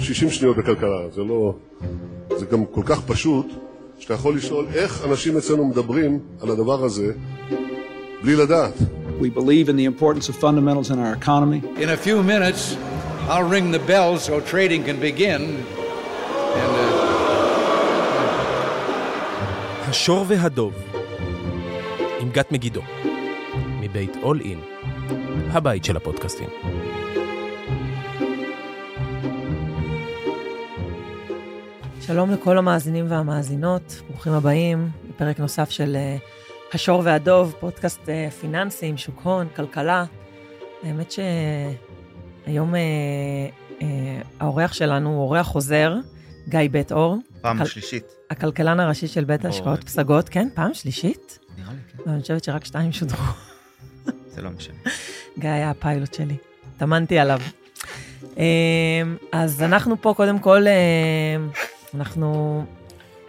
60 שניות בכלכלה, זה לא... זה גם כל כך פשוט, שאתה יכול לשאול איך אנשים אצלנו מדברים על הדבר הזה בלי לדעת. We believe in the importance of fundamentals in our economy. In a few minutes, I'll ring the bell so trading can begin. And, uh... השור והדוב, עם גת מגידו, מבית אול אין, הבית של הפודקאסטים. שלום לכל המאזינים והמאזינות, ברוכים הבאים לפרק נוסף של uh, השור והדוב, פודקאסט uh, פיננסים, שוק הון, כלכלה. האמת שהיום uh, האורח שלנו הוא אורח חוזר, גיא בית אור. פעם כל... שלישית. הכלכלן הראשי של בית ההשקעות פסגות, כן, פעם שלישית? נראה לי, כן. אני חושבת שרק שתיים שודרו. זה לא משנה. גיא היה הפיילוט שלי, טמנתי עליו. אז אנחנו פה קודם כל, אנחנו,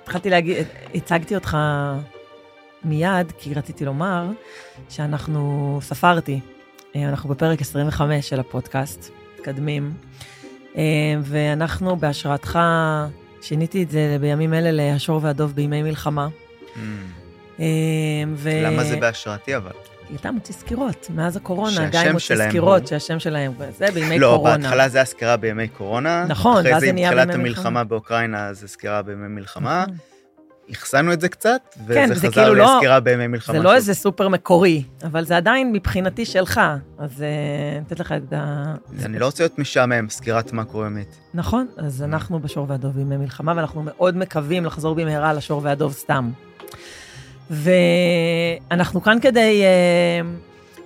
התחלתי להגיד, הצגתי אותך מיד, כי רציתי לומר שאנחנו, ספרתי, אנחנו בפרק 25 של הפודקאסט, מתקדמים, ואנחנו בהשראתך, שיניתי את זה בימים אלה להשור והדוב בימי מלחמה. Mm. ו... למה זה בהשראתי אבל? כי אתה מוציא סקירות, מאז הקורונה, גיא מוציא סקירות, שהשם שלהם, זה בימי לא, קורונה. לא, בהתחלה זה הסקירה בימי קורונה. נכון, ואז זה נהיה בימי אחרי מלחמה. זה עם תחילת המלחמה באוקראינה, זה סקירה בימי מלחמה. אחסנו את זה קצת, וזה כן, חזר כאילו לסקירה לא, בימי מלחמה. זה לא איזה סופר מקורי, אבל זה עדיין מבחינתי שלך, אז נתת לך את ה... אני לא רוצה להיות משעמם, סקירת מקרו אמת. נכון, אז אנחנו בשור והדוב בימי מלחמה, ואנחנו מאוד מקווים לחזור במהרה לשור והדוב סתם. ואנחנו כאן כדי,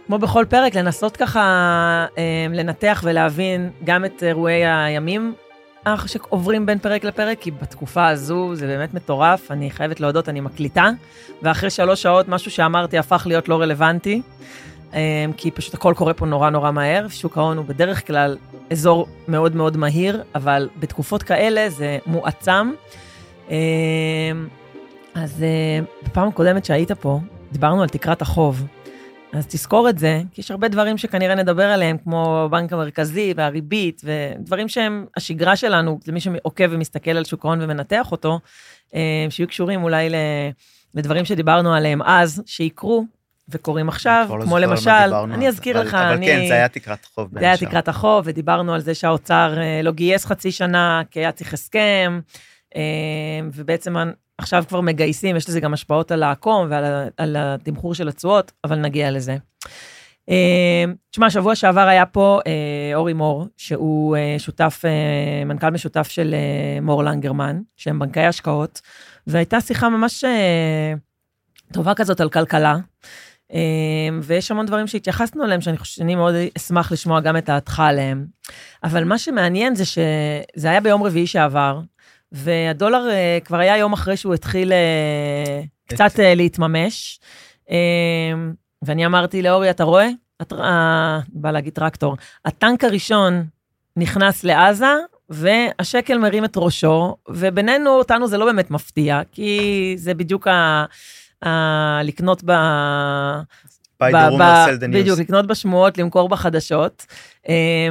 כמו בכל פרק, לנסות ככה לנתח ולהבין גם את אירועי הימים שעוברים בין פרק לפרק, כי בתקופה הזו זה באמת מטורף, אני חייבת להודות, אני מקליטה, ואחרי שלוש שעות משהו שאמרתי הפך להיות לא רלוונטי, כי פשוט הכל קורה פה נורא נורא מהר, שוק ההון הוא בדרך כלל אזור מאוד מאוד מהיר, אבל בתקופות כאלה זה מועצם. אז בפעם הקודמת שהיית פה, דיברנו על תקרת החוב. אז תזכור את זה, כי יש הרבה דברים שכנראה נדבר עליהם, כמו הבנק המרכזי והריבית, ודברים שהם השגרה שלנו, זה מי שעוקב ומסתכל על שוק ההון ומנתח אותו, שיהיו קשורים אולי לדברים שדיברנו עליהם אז, שיקרו וקורים עכשיו, לא כמו למשל, אני אזכיר לך, אבל אני... כן, זה היה תקרת החוב. זה היה תקרת החוב, ודיברנו על זה שהאוצר לא גייס חצי שנה, כי היה צריך הסכם, ובעצם עכשיו כבר מגייסים, יש לזה גם השפעות על העקום ועל התמחור של התשואות, אבל נגיע לזה. תשמע, שבוע שעבר היה פה אורי מור, שהוא שותף, מנכ"ל משותף של מור לנגרמן, שהם בנקי השקעות, והייתה שיחה ממש טובה כזאת על כלכלה, ויש המון דברים שהתייחסנו אליהם, שאני חושבת שאני מאוד אשמח לשמוע גם את דעתך עליהם. אבל מה שמעניין זה שזה היה ביום רביעי שעבר, והדולר uh, כבר היה יום אחרי שהוא התחיל uh, קצת uh, להתממש. ואני אמרתי לאורי, אתה רואה? Uh, בא להגיד טרקטור. הטנק הראשון נכנס לעזה, והשקל מרים את ראשו, ובינינו, אותנו זה לא באמת מפתיע, כי זה בדיוק ה... ה... לקנות ב... by the rumor sell the news. בדיוק, לקנות בשמועות, למכור בחדשות.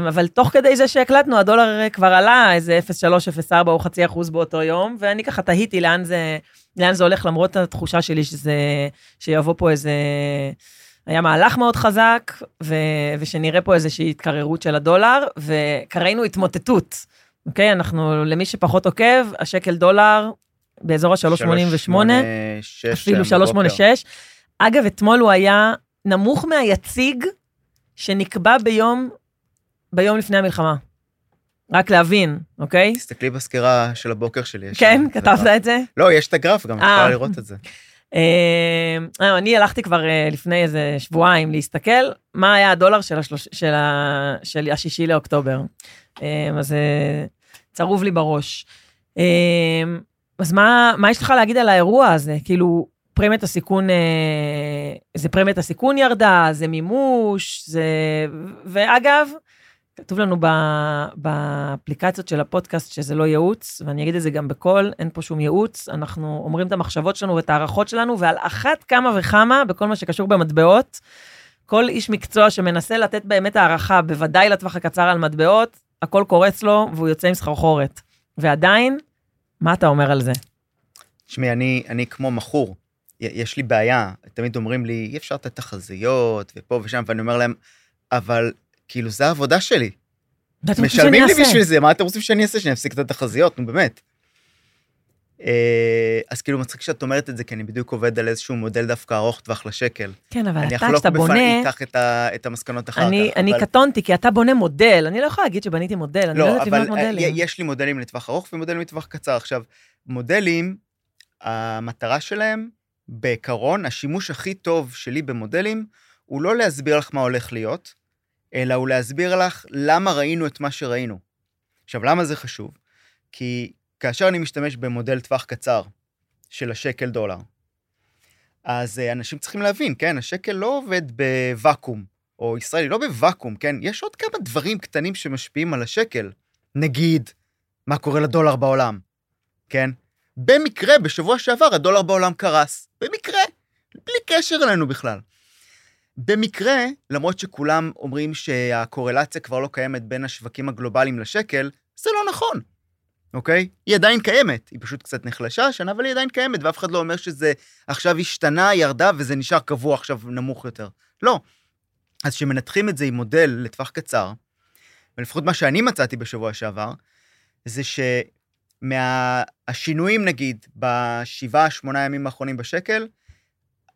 אבל תוך כדי זה שהקלטנו, הדולר כבר עלה איזה 0.3, 0.4 או חצי אחוז באותו יום, ואני ככה תהיתי לאן זה, לאן זה הולך, למרות התחושה שלי שזה, שיבוא פה איזה... היה מהלך מאוד חזק, ו, ושנראה פה איזושהי התקררות של הדולר, וכראינו התמוטטות. אוקיי? אנחנו, למי שפחות עוקב, השקל דולר באזור ה-3.88, אפילו 3.86. אגב, אתמול הוא היה נמוך מהיציג שנקבע ביום, ביום לפני המלחמה. רק להבין, אוקיי? תסתכלי בסקירה של הבוקר שלי. כן, כתבת את זה? לא, יש את הגרף גם, את יכולה לראות את זה. אני הלכתי כבר לפני איזה שבועיים להסתכל, מה היה הדולר של, השישי לאוקטובר. אז זה צרוב לי בראש. אז מה, מה יש לך להגיד על האירוע הזה? כאילו, פרמיית הסיכון, זה פרמיית הסיכון ירדה, זה מימוש, זה... ואגב, כתוב לנו באפליקציות של הפודקאסט שזה לא ייעוץ, ואני אגיד את זה גם בקול, אין פה שום ייעוץ, אנחנו אומרים את המחשבות שלנו ואת ההערכות שלנו, ועל אחת כמה וכמה, בכל מה שקשור במטבעות, כל איש מקצוע שמנסה לתת באמת הערכה, בוודאי לטווח הקצר על מטבעות, הכל קורץ לו והוא יוצא עם סחרחורת. ועדיין, מה אתה אומר על זה? תשמעי, אני, אני כמו מכור. יש לי בעיה, תמיד אומרים לי, אי אפשר לתת תחזיות, ופה ושם, ואני אומר להם, אבל כאילו, זה העבודה שלי. משלמים לי? בשביל זה, מה אתם רוצים שאני אעשה? שאני אפסיק את התחזיות, נו באמת. אה, אז כאילו מצחיק שאת אומרת את זה, כי אני בדיוק עובד על איזשהו מודל דווקא ארוך טווח לשקל. כן, אבל אני אתה, אחלוק כשאתה בונה... בפניך את, ה- את המסקנות אחר אני, כך. אני אבל- קטונתי, כי אתה בונה מודל, אני לא יכולה להגיד שבניתי מודל, אני לא לא, יודעת לבנות אה, מודלים. יש לי מודלים לטווח ארוך ומודלים לטווח קצר. עכשיו, מודלים, המטרה שלהם, בעיקרון, השימוש הכי טוב שלי במודלים, הוא לא להסביר לך מה הולך להיות, אלא הוא להסביר לך למה ראינו את מה שראינו. עכשיו, למה זה חשוב? כי כאשר אני משתמש במודל טווח קצר של השקל דולר, אז אה, אנשים צריכים להבין, כן, השקל לא עובד בוואקום, או ישראל היא לא בוואקום, כן? יש עוד כמה דברים קטנים שמשפיעים על השקל. נגיד, מה קורה לדולר בעולם, כן? במקרה, בשבוע שעבר הדולר בעולם קרס. במקרה, בלי קשר אלינו בכלל. במקרה, למרות שכולם אומרים שהקורלציה כבר לא קיימת בין השווקים הגלובליים לשקל, זה לא נכון, אוקיי? היא עדיין קיימת, היא פשוט קצת נחלשה השנה, אבל היא עדיין קיימת, ואף אחד לא אומר שזה עכשיו השתנה, ירדה, וזה נשאר קבוע עכשיו נמוך יותר. לא. אז כשמנתחים את זה עם מודל לטווח קצר, ולפחות מה שאני מצאתי בשבוע שעבר, זה שמהשינויים, נגיד, בשבעה, שמונה ימים האחרונים בשקל,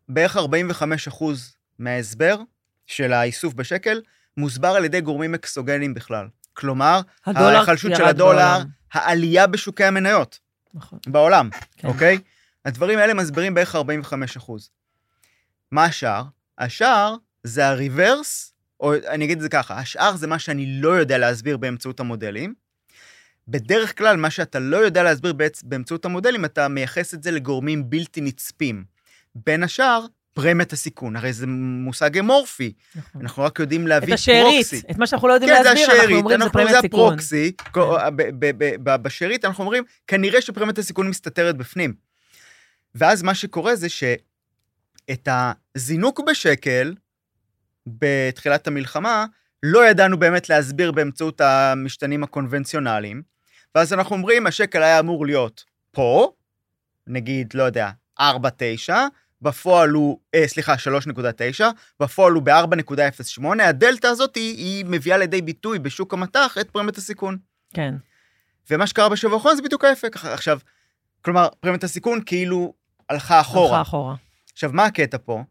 בערך 45 אחוז מההסבר של האיסוף בשקל מוסבר על ידי גורמים אקסוגנים בכלל. כלומר, ההיחלשות של הדולר, בעולם. העלייה בשוקי המניות נכון. בעולם, כן. אוקיי? הדברים האלה מסבירים בערך 45 אחוז. מה השאר? השאר זה הריברס, או אני אגיד את זה ככה, השאר זה מה שאני לא יודע להסביר באמצעות המודלים. בדרך כלל, מה שאתה לא יודע להסביר בעצ... באמצעות המודלים, אתה מייחס את זה לגורמים בלתי נצפים. בין השאר, פרמיית הסיכון, הרי זה מושג אמורפי, נכון. אנחנו רק יודעים את להביא השארית, פרוקסי. את מה שאנחנו לא יודעים כן, להסביר, אנחנו השארית, אומרים זה אנחנו פרמיית זה סיכון. הפרוקסי. ב- ב- ב- ב- בשארית אנחנו אומרים, כנראה שפרמיית הסיכון מסתתרת בפנים. ואז מה שקורה זה שאת הזינוק בשקל, בתחילת המלחמה, לא ידענו באמת להסביר באמצעות המשתנים הקונבנציונליים, ואז אנחנו אומרים, השקל היה אמור להיות פה, נגיד, לא יודע, 4.9, בפועל הוא, אה, סליחה, 3.9, בפועל הוא ב-4.08, הדלתא הזאת היא, היא מביאה לידי ביטוי בשוק המטח את פרמיית הסיכון. כן. ומה שקרה בשבוע האחרון זה בדיוק ההפך. עכשיו, כלומר, פרמיית הסיכון כאילו הלכה אחורה. הלכה אחורה. עכשיו, מה הקטע פה?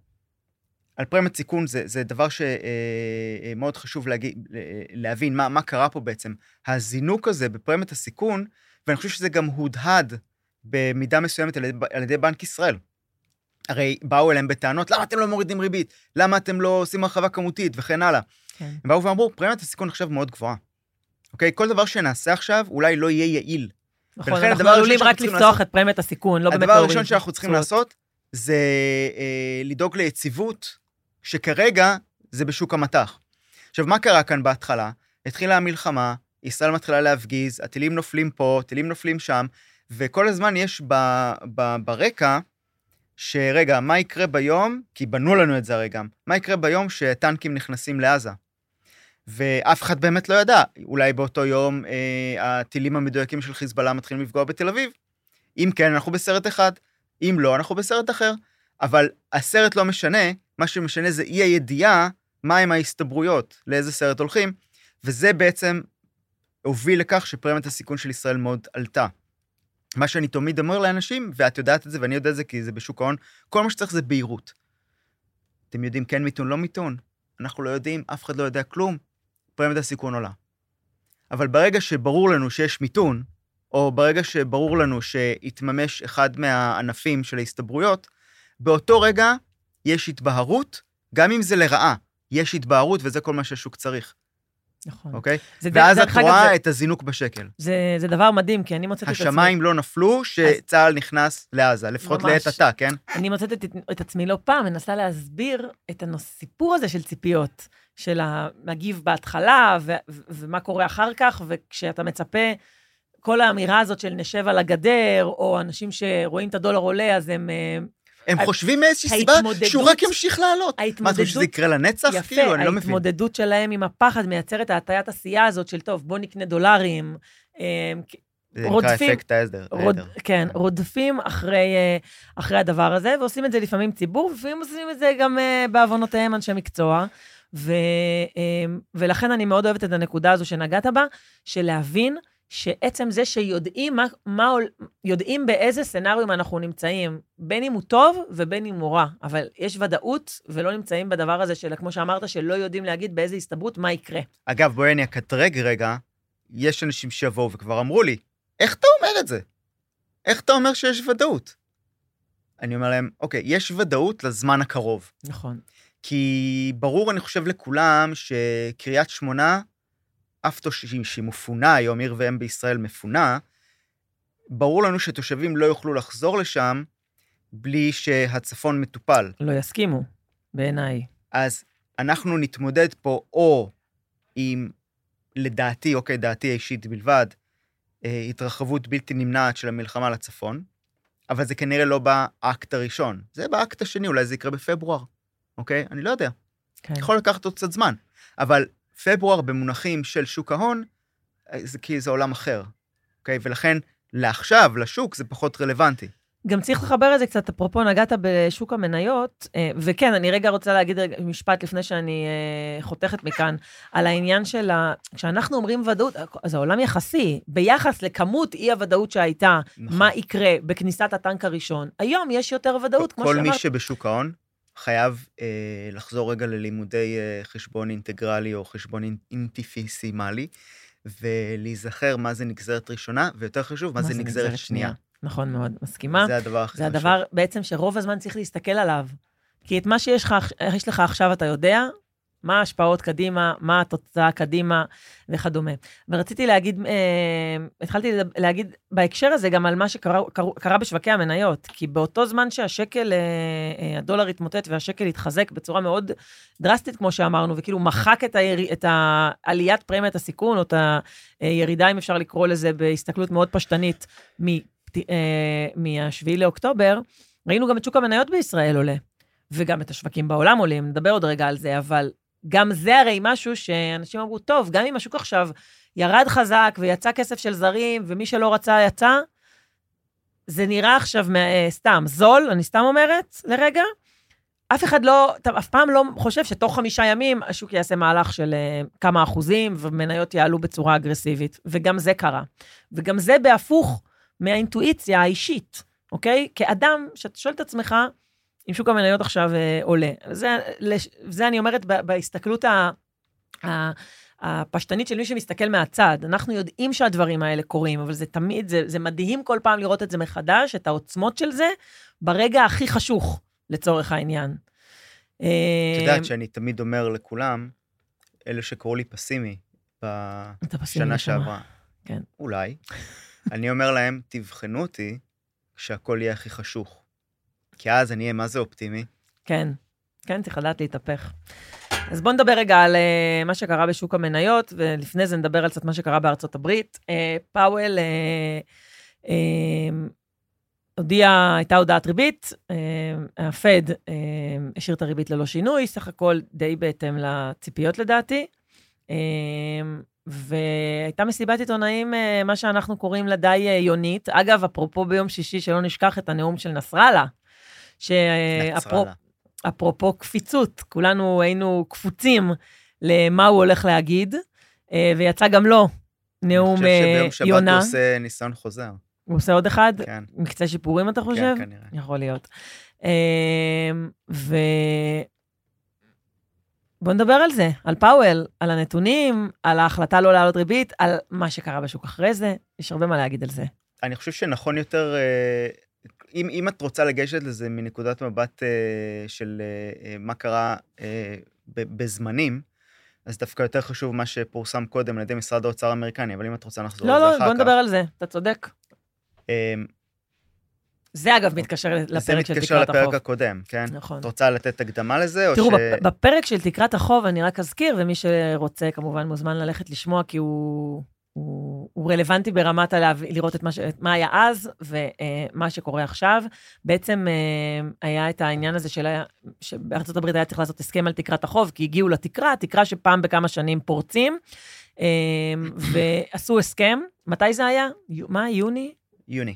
על פרמיית סיכון זה, זה דבר שמאוד חשוב להגיד, להבין מה, מה קרה פה בעצם. הזינוק הזה בפרמיית הסיכון, ואני חושב שזה גם הודהד במידה מסוימת על על ידי בנק ישראל. הרי באו אליהם בטענות, למה אתם לא מורידים ריבית? למה אתם לא עושים הרחבה כמותית? וכן הלאה. כן. הם באו ואמרו, פרמיית הסיכון עכשיו מאוד גבוהה. אוקיי? כל דבר שנעשה עכשיו אולי לא יהיה יעיל. נכון, אנחנו עלולים רק לפתוח לעשות- את פרמיית הסיכון, לא באמת הדבר הראשון שאנחנו צריכים. לעשות זה אה, לדאוג ליציבות, שכרגע זה בשוק המטח. עכשיו, מה קרה כאן בהתחלה? התחילה המלחמה, ישראל מתחילה להפגיז, הטילים נופלים פה, טילים נופלים שם, וכל הזמן יש ב, ב, ברקע, שרגע, מה יקרה ביום, כי בנו לנו את זה הרי גם, מה יקרה ביום שטנקים נכנסים לעזה? ואף אחד באמת לא ידע, אולי באותו יום אה, הטילים המדויקים של חיזבאללה מתחילים לפגוע בתל אביב. אם כן, אנחנו בסרט אחד, אם לא, אנחנו בסרט אחר. אבל הסרט לא משנה, מה שמשנה זה אי הידיעה מהם ההסתברויות, לאיזה סרט הולכים, וזה בעצם הוביל לכך שפרמיית הסיכון של ישראל מאוד עלתה. מה שאני תמיד אומר לאנשים, ואת יודעת את זה ואני יודע את זה כי זה בשוק ההון, כל מה שצריך זה בהירות. אתם יודעים כן מיתון, לא מיתון? אנחנו לא יודעים, אף אחד לא יודע כלום, פרמיית הסיכון עולה. אבל ברגע שברור לנו שיש מיתון, או ברגע שברור לנו שהתממש אחד מהענפים של ההסתברויות, באותו רגע יש התבהרות, גם אם זה לרעה, יש התבהרות וזה כל מה שהשוק צריך, נכון. אוקיי? זה ואז את רואה זה- את הזינוק בשקל. זה, זה דבר מדהים, כי אני מוצאת את עצמי... השמיים לא נפלו שצה"ל נכנס לעזה, לפחות ממש. לעת עתה, כן? אני מוצאת את, את עצמי לא פעם, מנסה להסביר את הסיפור הזה של ציפיות, של המגיב בהתחלה, ו, ו, ומה קורה אחר כך, וכשאתה מצפה, כל האמירה הזאת של נשב על הגדר, או אנשים שרואים את הדולר עולה, אז הם, אה, הם חושבים מאיזושהי סיבה שהוא רק ימשיך לעלות. מה, חושב שזה יקרה לנצח? יפה, כאילו, אני לא מבין. ההתמודדות שלהם עם הפחד מייצרת ההטיית עשייה הזאת של, טוב, בוא נקנה דולרים. אה, זה נקרא רודפים- אפקט העדר. רוד. כן, רודפים אחרי, אה, אחרי הדבר הזה, ועושים את זה לפעמים ציבור, ולפעמים עושים את זה גם אה, בעוונותיהם אנשי מקצוע. ו, אה, ולכן אני מאוד אוהבת את הנקודה הזו שנגעת בה, של להבין שעצם זה שיודעים מה, מה, יודעים באיזה סצנריום אנחנו נמצאים, בין אם הוא טוב ובין אם הוא רע, אבל יש ודאות ולא נמצאים בדבר הזה של, כמו שאמרת, שלא יודעים להגיד באיזה הסתברות מה יקרה. אגב, בואי אני אקטרג רגע, יש אנשים שיבואו וכבר אמרו לי, איך אתה אומר את זה? איך אתה אומר שיש ודאות? אני אומר להם, אוקיי, יש ודאות לזמן הקרוב. נכון. כי ברור, אני חושב, לכולם שקריית שמונה, אף תושבים שהיא מפונה היום, עיר ואם בישראל מפונה, ברור לנו שתושבים לא יוכלו לחזור לשם בלי שהצפון מטופל. לא יסכימו, בעיניי. אז אנחנו נתמודד פה או עם, לדעתי, אוקיי, דעתי האישית בלבד, אה, התרחבות בלתי נמנעת של המלחמה לצפון, אבל זה כנראה לא באקט הראשון. זה באקט השני, אולי זה יקרה בפברואר, אוקיי? אני לא יודע. כן. יכול לקחת עוד קצת זמן. אבל פברואר במונחים של שוק ההון, אה, זה כאילו זה עולם אחר, אוקיי? ולכן לעכשיו, לשוק, זה פחות רלוונטי. גם צריך לחבר את זה קצת, אפרופו נגעת בשוק המניות, אה, וכן, אני רגע רוצה להגיד רגע משפט לפני שאני אה, חותכת מכאן, על העניין של ה... כשאנחנו אומרים ודאות, אז העולם יחסי, ביחס לכמות אי-הוודאות שהייתה, נכון. מה יקרה בכניסת הטנק הראשון, היום יש יותר ודאות, כמו כל שאמרת. מי שבשוק ההון חייב אה, לחזור רגע ללימודי אה, חשבון אינטגרלי או חשבון אינ- אינטיפיסימלי, ולהיזכר מה זה נגזרת ראשונה, ויותר חשוב, מה, זה נגזרת שנייה. נכון מאוד, מסכימה. זה הדבר הכי זה חשוב. הדבר בעצם שרוב הזמן צריך להסתכל עליו. כי את מה שיש לך, לך עכשיו אתה יודע, מה ההשפעות קדימה, מה התוצאה קדימה וכדומה. ורציתי להגיד, אה, התחלתי להגיד בהקשר הזה גם על מה שקרה קרה, קרה בשווקי המניות, כי באותו זמן שהשקל, אה, אה, הדולר התמוטט והשקל התחזק בצורה מאוד דרסטית, כמו שאמרנו, וכאילו מחק את, הירי, את העליית פרמיית הסיכון, או את הירידה, אם אפשר לקרוא לזה, בהסתכלות מאוד פשטנית, מ... אה, מה-7 לאוקטובר, ראינו גם את שוק המניות בישראל עולה, וגם את השווקים בעולם עולים, נדבר עוד רגע על זה, אבל גם זה הרי משהו שאנשים אמרו, טוב, גם אם השוק עכשיו ירד חזק ויצא כסף של זרים, ומי שלא רצה יצא, זה נראה עכשיו אה, סתם זול, אני סתם אומרת לרגע. אף אחד לא, אתה אף פעם לא חושב שתוך חמישה ימים השוק יעשה מהלך של אה, כמה אחוזים ומניות יעלו בצורה אגרסיבית, וגם זה קרה. וגם זה בהפוך מהאינטואיציה האישית, אוקיי? כאדם, שאתה שואל את עצמך, אם שוק המניות עכשיו אה, עולה. זה, לש- זה אני אומרת ב- בהסתכלות ה, ה, הפשטנית של מי שמסתכל מהצד. אנחנו יודעים שהדברים האלה קורים, אבל זה תמיד, זה, זה מדהים כל פעם לראות את זה מחדש, את העוצמות של זה, ברגע הכי חשוך, לצורך העניין. את אה, יודעת שאני תמיד אומר לכולם, אלה שקראו לי פסימי בשנה. שעברה, כן. אולי, אני אומר להם, תבחנו אותי כשהכול יהיה הכי חשוך. כי אז אני אהיה מה זה אופטימי. כן, כן, צריך לדעת להתהפך. אז בואו נדבר רגע על uh, מה שקרה בשוק המניות, ולפני זה נדבר על קצת מה שקרה בארצות הברית. Uh, פאוול uh, uh, הודיע, הייתה הודעת ריבית, uh, הפד uh, השאיר את הריבית ללא שינוי, סך הכל די בהתאם לציפיות לדעתי. Uh, והייתה מסיבת עיתונאים, uh, מה שאנחנו קוראים לה די uh, יונית. אגב, אפרופו ביום שישי, שלא נשכח את הנאום של נסראללה. שאפרופו קפיצות, כולנו היינו קפוצים למה הוא הולך להגיד, אה, ויצא גם לו נאום אני חושב אה, שביום שבת יונה. הוא עושה ניסיון חוזר. הוא עושה עוד אחד? כן, מקצה שיפורים, אתה חושב? כן, כנראה. יכול להיות. אה, ו... בוא נדבר על זה, על פאוול, על הנתונים, על ההחלטה לא להעלות ריבית, על מה שקרה בשוק אחרי זה, יש הרבה מה להגיד על זה. אני חושב שנכון יותר, אה, אם, אם את רוצה לגשת לזה מנקודת מבט אה, של אה, אה, מה קרה אה, בזמנים, אז דווקא יותר חשוב מה שפורסם קודם על ידי משרד האוצר האמריקני, אבל אם את רוצה לחזור לא, על זה לא, אחר בוא כך. נדבר על זה, אתה צודק. אה, זה אגב מתקשר זה לפרק של מתקשר תקרת לפרק החוב. הקודם, כן? נכון. את רוצה לתת הקדמה לזה, או תראו, ש... בפ- בפרק של תקרת החוב, אני רק אזכיר, ומי שרוצה כמובן מוזמן ללכת לשמוע, כי הוא, הוא, הוא הוא רלוונטי ברמת הלהב... לראות את מה, ש... מה היה אז ומה שקורה עכשיו. בעצם אה, היה את העניין הזה של... שבארצות הברית היה צריך לעשות הסכם על תקרת החוב, כי הגיעו לתקרה, תקרה שפעם בכמה שנים פורצים, אה, ועשו הסכם. מתי זה היה? מה, יוני? יוני.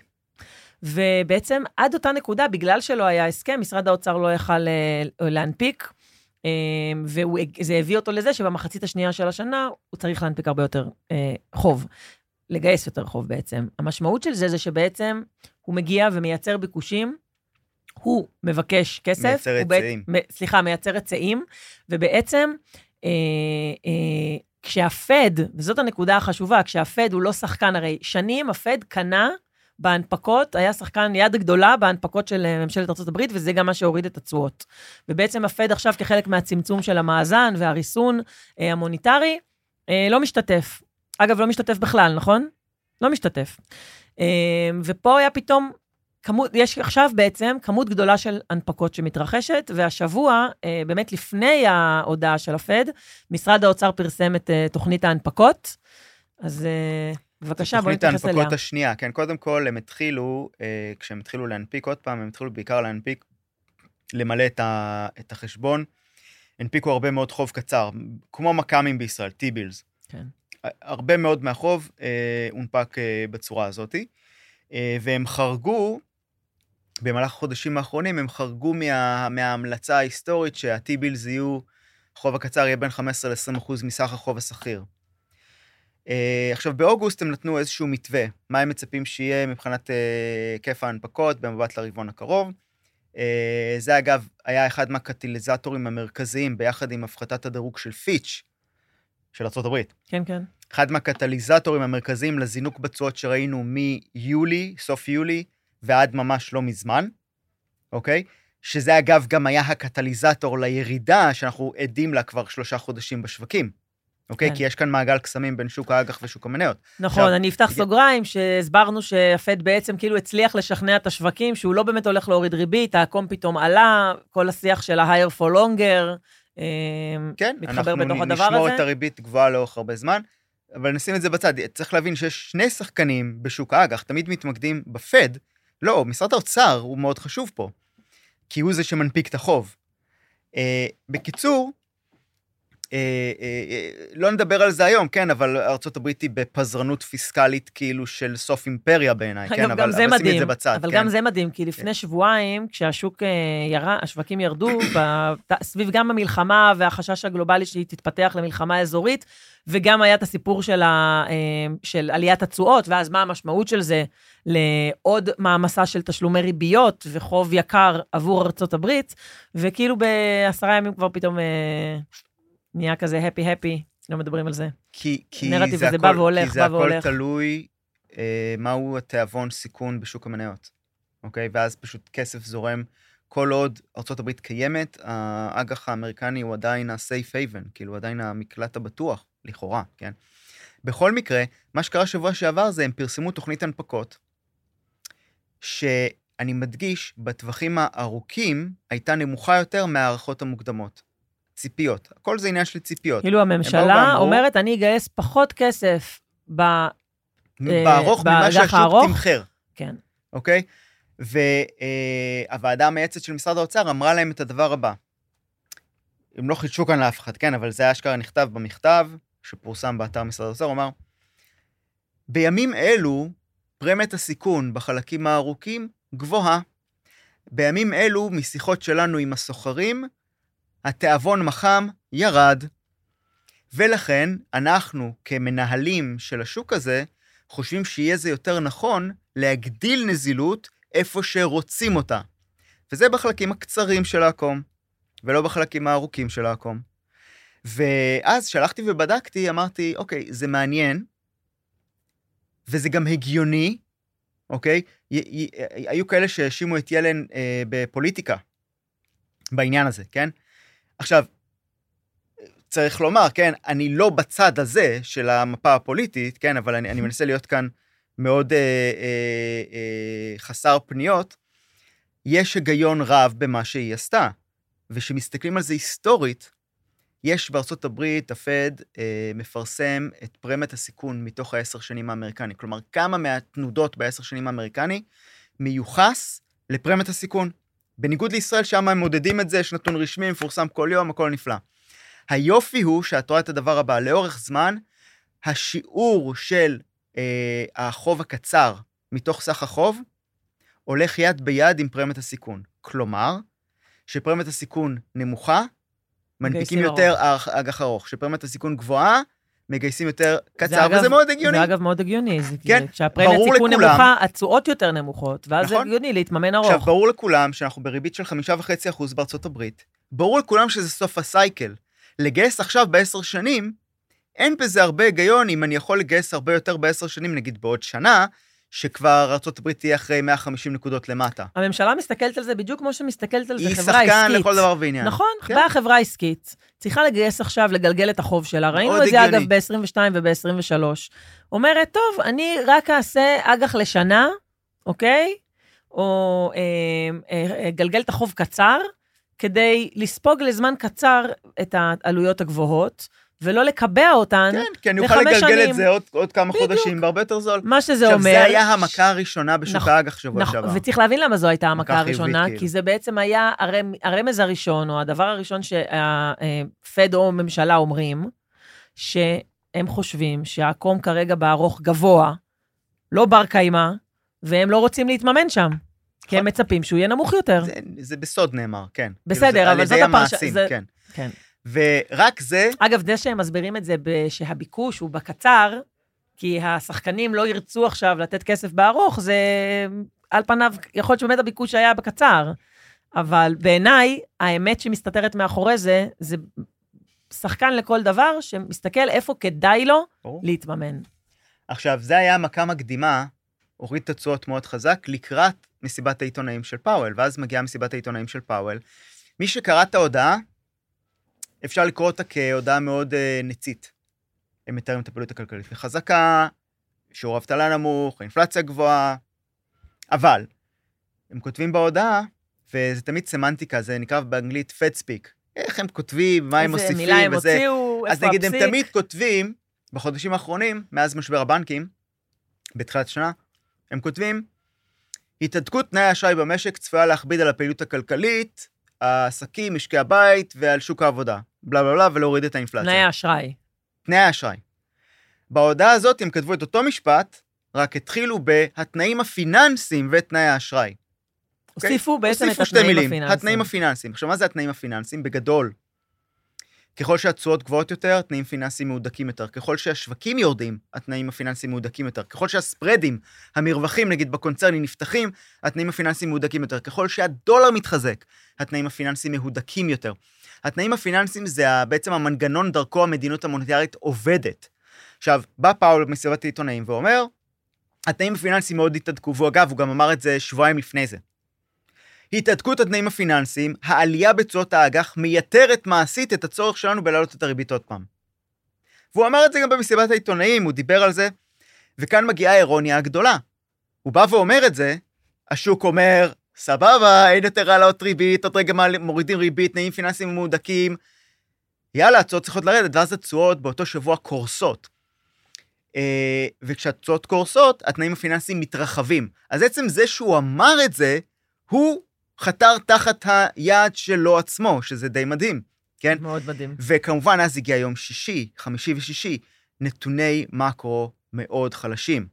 ובעצם עד אותה נקודה, בגלל שלא היה הסכם, משרד האוצר לא יכל אה, להנפיק, וזה הביא אותו לזה שבמחצית השנייה של השנה הוא צריך להנפיק הרבה יותר חוב. לגייס יותר חוב בעצם. המשמעות של זה זה שבעצם הוא מגיע ומייצר ביקושים, הוא מבקש כסף. מייצר היצעים. בע... סליחה, מייצר היצעים, ובעצם אה, אה, כשהפד, וזאת הנקודה החשובה, כשהפד הוא לא שחקן, הרי שנים הפד קנה בהנפקות, היה שחקן יד גדולה בהנפקות של אה, ממשלת ארה"ב, וזה גם מה שהוריד את התשואות. ובעצם הפד עכשיו, כחלק מהצמצום של המאזן והריסון אה, המוניטרי, אה, לא משתתף. אגב, לא משתתף בכלל, נכון? לא משתתף. אמ, ופה היה פתאום, כמות, יש עכשיו בעצם כמות גדולה של הנפקות שמתרחשת, והשבוע, אה, באמת לפני ההודעה של הפד, משרד האוצר פרסם את אה, תוכנית ההנפקות. אז אה, בבקשה, בואי נתייחס אליה. תוכנית ההנפקות השנייה, כן, קודם כל הם התחילו, כשהם התחילו להנפיק עוד פעם, הם התחילו בעיקר להנפיק, למלא את, ה, את החשבון. הנפיקו הרבה מאוד חוב קצר, כמו מכ"מים בישראל, T-Bills. כן. הרבה מאוד מהחוב אה, הונפק אה, בצורה הזאת, אה, והם חרגו, במהלך החודשים האחרונים, הם חרגו מה, מההמלצה ההיסטורית שה-T-Bills יהיו, החוב הקצר יהיה בין 15 ל-20 אחוז מסך החוב השכיר. אה, עכשיו, באוגוסט הם נתנו איזשהו מתווה, מה הם מצפים שיהיה מבחינת היקף אה, ההנפקות במבט לרבעון הקרוב. אה, זה אגב היה אחד מהקטיליזטורים המרכזיים ביחד עם הפחתת הדירוג של פיץ', של ארה"ב. כן, כן. אחד מהקטליזטורים המרכזיים לזינוק בתשואות שראינו מיולי, סוף יולי, ועד ממש לא מזמן, אוקיי? שזה אגב גם היה הקטליזטור לירידה שאנחנו עדים לה כבר שלושה חודשים בשווקים. אוקיי? כן. כי יש כאן מעגל קסמים בין שוק האג"ח ושוק המניות. נכון, עכשיו, אני אפתח סוגריים, שהסברנו שהפד בעצם כאילו הצליח לשכנע את השווקים, שהוא לא באמת הולך להוריד ריבית, העקום פתאום עלה, כל השיח של ה-higher for longer, כן, מתחבר בתוך הדבר הזה. אנחנו נשמור את הריבית גבוהה לאורך הרבה זמן, אבל נשים את זה בצד. צריך להבין שיש שני שחקנים בשוק האג"ח, תמיד מתמקדים בפד. לא, משרד האוצר הוא מאוד חשוב פה, כי הוא זה שמנפיק את החוב. Uh, בקיצור, אה, אה, לא נדבר על זה היום, כן, אבל ארה"ב היא בפזרנות פיסקלית כאילו של סוף אימפריה בעיניי, כן, אבל, שים את זה בצד. אבל כן. גם זה מדהים, כי לפני. שבועיים, כשהשוק ירד, השווקים ירדו, סביב גם המלחמה והחשש הגלובלי שהיא תתפתח למלחמה אזורית, וגם היה את הסיפור של, ה, של עליית התשואות, ואז מה המשמעות של זה לעוד מעמסה של תשלומי ריביות וחוב יקר עבור ארצות הברית, וכאילו בעשרה ימים כבר פתאום... נהיה כזה הפי-הפי, לא מדברים על זה. כי, כי נרטיב זה, הכל, בא והולך, כי זה הכל תלוי אה, מהו התיאבון סיכון בשוק המניות, אוקיי? ואז פשוט כסף זורם. כל עוד ארה"ב קיימת, האג"ח האמריקני הוא עדיין ה-safe haven, כאילו עדיין המקלט הבטוח, לכאורה, כן? בכל מקרה, מה שקרה שבוע שעבר זה הם פרסמו תוכנית הנפקות, שאני מדגיש, בטווחים הארוכים הייתה נמוכה יותר מההערכות המוקדמות. ציפיות. הכל זה עניין של ציפיות. כאילו הממשלה אומרת, אני אגייס פחות כסף ב... בארוך אה, ממה שהשוק תמחר. כן. אוקיי? והוועדה המייעצת של משרד האוצר אמרה להם את הדבר הבא. הם לא חידשו כאן לאף אחד, כן, אבל זה אשכרה נכתב במכתב שפורסם באתר משרד האוצר, הוא אמר, בימים אלו פרמיית הסיכון בחלקים הארוכים גבוהה. בימים אלו, משיחות שלנו עם הסוחרים, התיאבון מחם ירד. ולכן, אנחנו כמנהלים של השוק הזה, חושבים שיהיה זה יותר נכון להגדיל נזילות איפה שרוצים אותה. וזה בחלקים הקצרים של העקום, ולא בחלקים הארוכים של העקום. ואז שלחתי ובדקתי, אמרתי, אוקיי, זה מעניין, וזה גם הגיוני, אוקיי? י- י- היו כאלה שהאשימו את ילן אה, בפוליטיקה בעניין הזה, כן? עכשיו, צריך לומר, כן, אני לא בצד הזה של המפה הפוליטית, כן, אבל אני, אני מנסה להיות כאן מאוד אה, אה, אה, חסר פניות. יש היגיון רב במה שהיא עשתה, וכשמסתכלים על זה היסטורית, יש בארצות הברית, הפד אה, מפרסם את פרמיית הסיכון מתוך העשר שנים האמריקני. כלומר, כמה מהתנודות בעשר שנים האמריקני מיוחס לפרמיית הסיכון. בניגוד לישראל, שם הם מודדים את זה, יש נתון רשמי, מפורסם כל יום, הכל נפלא. היופי הוא שאת רואה את הדבר הבא, לאורך זמן, השיעור של אה, החוב הקצר מתוך סך החוב הולך יד ביד עם פרמיית הסיכון. כלומר, שפרמיית הסיכון נמוכה, מנפיקים יותר אג"ח ארוך. שפרמיית הסיכון גבוהה, מגייסים יותר קצר, וזה מאוד הגיוני. זה אגב מאוד הגיוני. זה כן, כשהפרמיית סיכון לכולם. נמוכה, התשואות יותר נמוכות, ואז זה נכון. הגיוני להתממן עכשיו, ארוך. ברור לכולם שאנחנו בריבית של חמישה וחצי אחוז בארצות הברית. ברור לכולם שזה סוף הסייקל. לגייס עכשיו בעשר שנים, אין בזה הרבה היגיון אם אני יכול לגייס הרבה יותר בעשר שנים, נגיד בעוד שנה, שכבר ארה"ב תהיה אחרי 150 נקודות למטה. הממשלה מסתכלת על זה בדיוק כמו שמסתכלת על זה היא חברה עסקית. שחקן לכל דבר ועניין. נכון, כן. באה חברה עסקית, צריכה לגייס עכשיו, לגלגל את החוב שלה. ראינו את זה, הגיוני. אגב, ב-22 וב-23. אומרת, טוב, אני רק אעשה אג"ח לשנה, אוקיי? או אה, אה, אה, גלגל את החוב קצר, כדי לספוג לזמן קצר את העלויות הגבוהות, ולא לקבע אותן. כן, כי אני אוכל לחמש לגלגל שנים. את זה עוד, עוד כמה בדיוק. חודשים בהרבה יותר זול. מה שזה עכשיו, אומר... זה היה המכה הראשונה בשוק נכון, האג"ח שבוע נכון, שעבר. וצריך להבין למה זו הייתה המכה הראשונה, כאילו. כי זה בעצם היה הרמ, הרמז הראשון, או הדבר הראשון שהפד או ממשלה אומרים, שהם חושבים שהקום כרגע בארוך גבוה, לא בר קיימא, והם לא רוצים להתממן שם, כי הם מצפים שהוא יהיה נמוך יותר. זה, זה בסוד נאמר, כן. בסדר, כאילו, זה אבל על זאת ידי הפרשה- המעשים, זה- כן. כן. ורק זה, אגב, זה שהם מסבירים את זה שהביקוש הוא בקצר, כי השחקנים לא ירצו עכשיו לתת כסף בארוך, זה על פניו, יכול להיות שבאמת הביקוש היה בקצר, אבל בעיניי, האמת שמסתתרת מאחורי זה, זה שחקן לכל דבר שמסתכל איפה כדאי לו ברור. להתממן. עכשיו, זה היה מכה מקדימה, הוריד התשואות מאוד חזק לקראת מסיבת העיתונאים של פאוול, ואז מגיעה מסיבת העיתונאים של פאוול. מי שקרא את ההודעה, אפשר לקרוא אותה כהודעה מאוד אה, ניצית. הם מתארים את הפעילות הכלכלית כחזקה, שיעור אבטלה נמוך, אינפלציה גבוהה, אבל הם כותבים בהודעה, וזה תמיד סמנטיקה, זה נקרא באנגלית Fed speak. איך הם כותבים, מה הם איזה מוסיפים, מילה הם וזה. הוציאו, אז איפה נגיד, הם הפסיק. תמיד כותבים, בחודשים האחרונים, מאז משבר הבנקים, בתחילת השנה, הם כותבים, התהדקות תנאי האשראי במשק צפויה להכביד על הפעילות הכלכלית, העסקים, משקי הבית ועל שוק העבודה. בלה בלה בלה, ולהוריד את האינפלציה. תנאי האשראי. תנאי האשראי. בהודעה הזאת הם כתבו את אותו משפט, רק התחילו בהתנאים הפיננסיים ותנאי האשראי. אוקיי? הוסיפו בעצם את הוסיפו שתי התנאים מילים, הפיננסיים. התנאים הפיננסיים. עכשיו, מה זה התנאים הפיננסיים? בגדול, ככל שהתשואות גבוהות יותר, התנאים פיננסיים מהודקים יותר. ככל שהשווקים יורדים, התנאים הפיננסיים מהודקים יותר. ככל שהספרדים, המרווחים, נגיד בקונצרנים, נפתחים, התנאים הפיננסיים מהודקים יותר. ככל שהדולר מתחזק, התנאים הפיננסיים מהודקים יותר. התנאים הפיננסיים זה בעצם המנגנון דרכו המדיניות המוניטרית עובדת. עכשיו, בא פאול במסיבת העיתונאים ואומר, התנאים הפיננסיים מאוד התהדקו, והוא אגב, הוא גם אמר את זה שבועיים לפני זה. התהדקות התנאים הפיננסיים, העלייה בתשואות האג"ח מייתרת מעשית את הצורך שלנו בלהעלות את הריבית עוד פעם. והוא אמר את זה גם במסיבת העיתונאים, הוא דיבר על זה, וכאן מגיעה האירוניה הגדולה. הוא בא ואומר את זה, השוק אומר, סבבה, אין יותר העלאות ריבית, עוד רגע מורידים ריבית, תנאים פיננסיים מהודקים. יאללה, התשואות צריכות לרדת, ואז התשואות באותו שבוע קורסות. אה, וכשהתשואות קורסות, התנאים הפיננסיים מתרחבים. אז עצם זה שהוא אמר את זה, הוא חתר תחת היעד שלו עצמו, שזה די מדהים, כן? מאוד מדהים. וכמובן, אז הגיע יום שישי, חמישי ושישי, נתוני מקרו מאוד חלשים.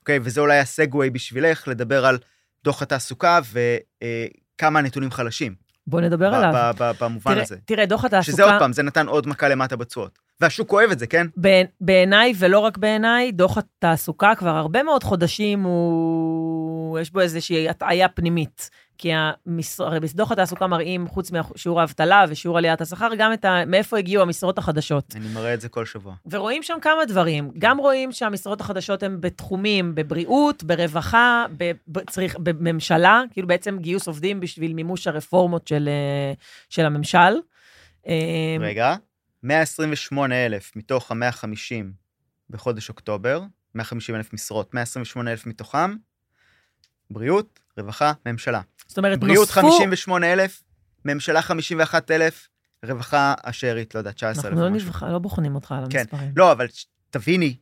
אוקיי? וזה אולי הסגווי בשבילך לדבר על דוח התעסוקה וכמה הנתונים חלשים. בוא נדבר ב- עליו. ב- ב- במובן תראה, הזה. תראה, דוח התעסוקה... שזה עוד פעם, זה נתן עוד מכה למטה בתשואות. והשוק אוהב את זה, כן? בעיני- בעיניי, ולא רק בעיניי, דוח התעסוקה כבר הרבה מאוד חודשים הוא... יש בו איזושהי הטעיה פנימית. כי המש... הרי דוח התעסוקה מראים, חוץ משיעור האבטלה ושיעור עליית השכר, גם את ה... מאיפה הגיעו המשרות החדשות. אני מראה את זה כל שבוע. ורואים שם כמה דברים. גם רואים שהמשרות החדשות הן בתחומים, בבריאות, ברווחה, בצריך, בממשלה, כאילו בעצם גיוס עובדים בשביל מימוש הרפורמות של, אה, של הממשל. אה, רגע, 128,000 מתוך ה-150 בחודש אוקטובר, 150,000 משרות, 128,000 מתוכם, בריאות, רווחה, ממשלה. זאת אומרת, בריאות נוספו... 58,000, ממשלה 51,000, רווחה השארית, לא יודע, 19 אלף אנחנו לא. נבח- לא בוחנים אותך על כן. המספרים. לא, אבל תביני,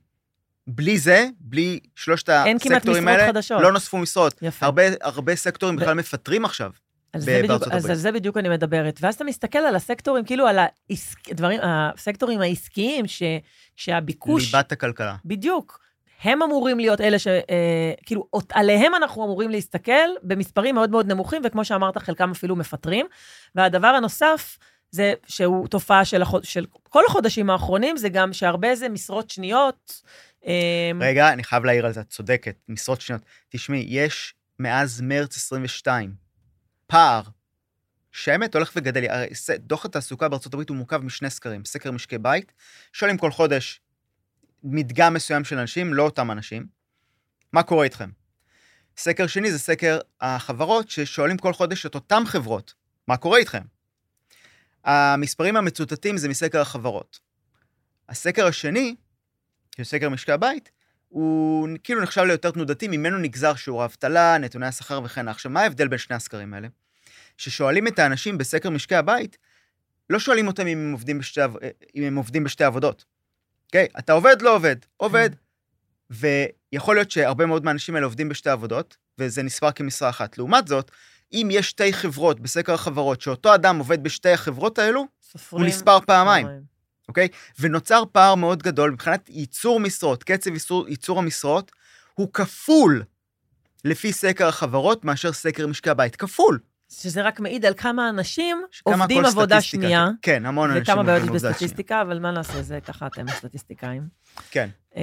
בלי זה, בלי שלושת אין כמעט הסקטורים משרות האלה, חדשות. לא נוספו משרות. יפה. הרבה, הרבה סקטורים ו- בכלל מפטרים עכשיו. על זה, בדיוק, אז. על זה בדיוק אני מדברת. ואז אתה מסתכל על הסקטורים, כאילו על העסק, דברים, הסקטורים העסקיים, ש, שהביקוש... ליבת הכלכלה. בדיוק. הם אמורים להיות אלה ש... אה, כאילו, עליהם אנחנו אמורים להסתכל במספרים מאוד מאוד נמוכים, וכמו שאמרת, חלקם אפילו מפטרים. והדבר הנוסף, זה שהוא תופעה של, החוד... של כל החודשים האחרונים, זה גם שהרבה זה משרות שניות. אה, רגע, אני חייב להעיר על זה, את צודקת, משרות שניות. תשמעי, יש מאז מרץ 22 פער שהאמת הולך וגדל. הרי דוח התעסוקה בארצות הברית הוא מורכב משני סקרים, סקר משקי בית, שואלים כל חודש מדגם מסוים של אנשים, לא אותם אנשים, מה קורה איתכם? סקר שני זה סקר החברות, ששואלים כל חודש את אותן חברות, מה קורה איתכם? המספרים המצוטטים זה מסקר החברות. הסקר השני, של סקר משקי הבית, הוא כאילו נחשב ליותר תנודתי, ממנו נגזר שיעור האבטלה, נתוני השכר וכן הלאה. עכשיו, מה ההבדל בין שני הסקרים האלה? ששואלים את האנשים בסקר משקי הבית, לא שואלים אותם אם הם עובדים בשתי, אם הם עובדים בשתי עבודות. אוקיי? אתה עובד, לא עובד. עובד. ויכול להיות שהרבה מאוד מהאנשים האלה עובדים בשתי עבודות, וזה נספר כמשרה אחת. לעומת זאת, אם יש שתי חברות בסקר החברות, שאותו אדם עובד בשתי החברות האלו, סופרים... הוא נספר פעמיים. אוקיי? ונוצר פער מאוד גדול מבחינת ייצור משרות, קצב ייצור, ייצור המשרות, הוא כפול לפי סקר החברות מאשר סקר משקי הבית. כפול. שזה רק מעיד על כמה אנשים עובדים עבודה סטטיסטיקה- שנייה, כן, המון אנשים וכמה בעיות עובדים עבודה שנייה. בסטטיסטיקה, אבל מה נעשה, זה ככה אתם הסטטיסטיקאים. כן. אמ,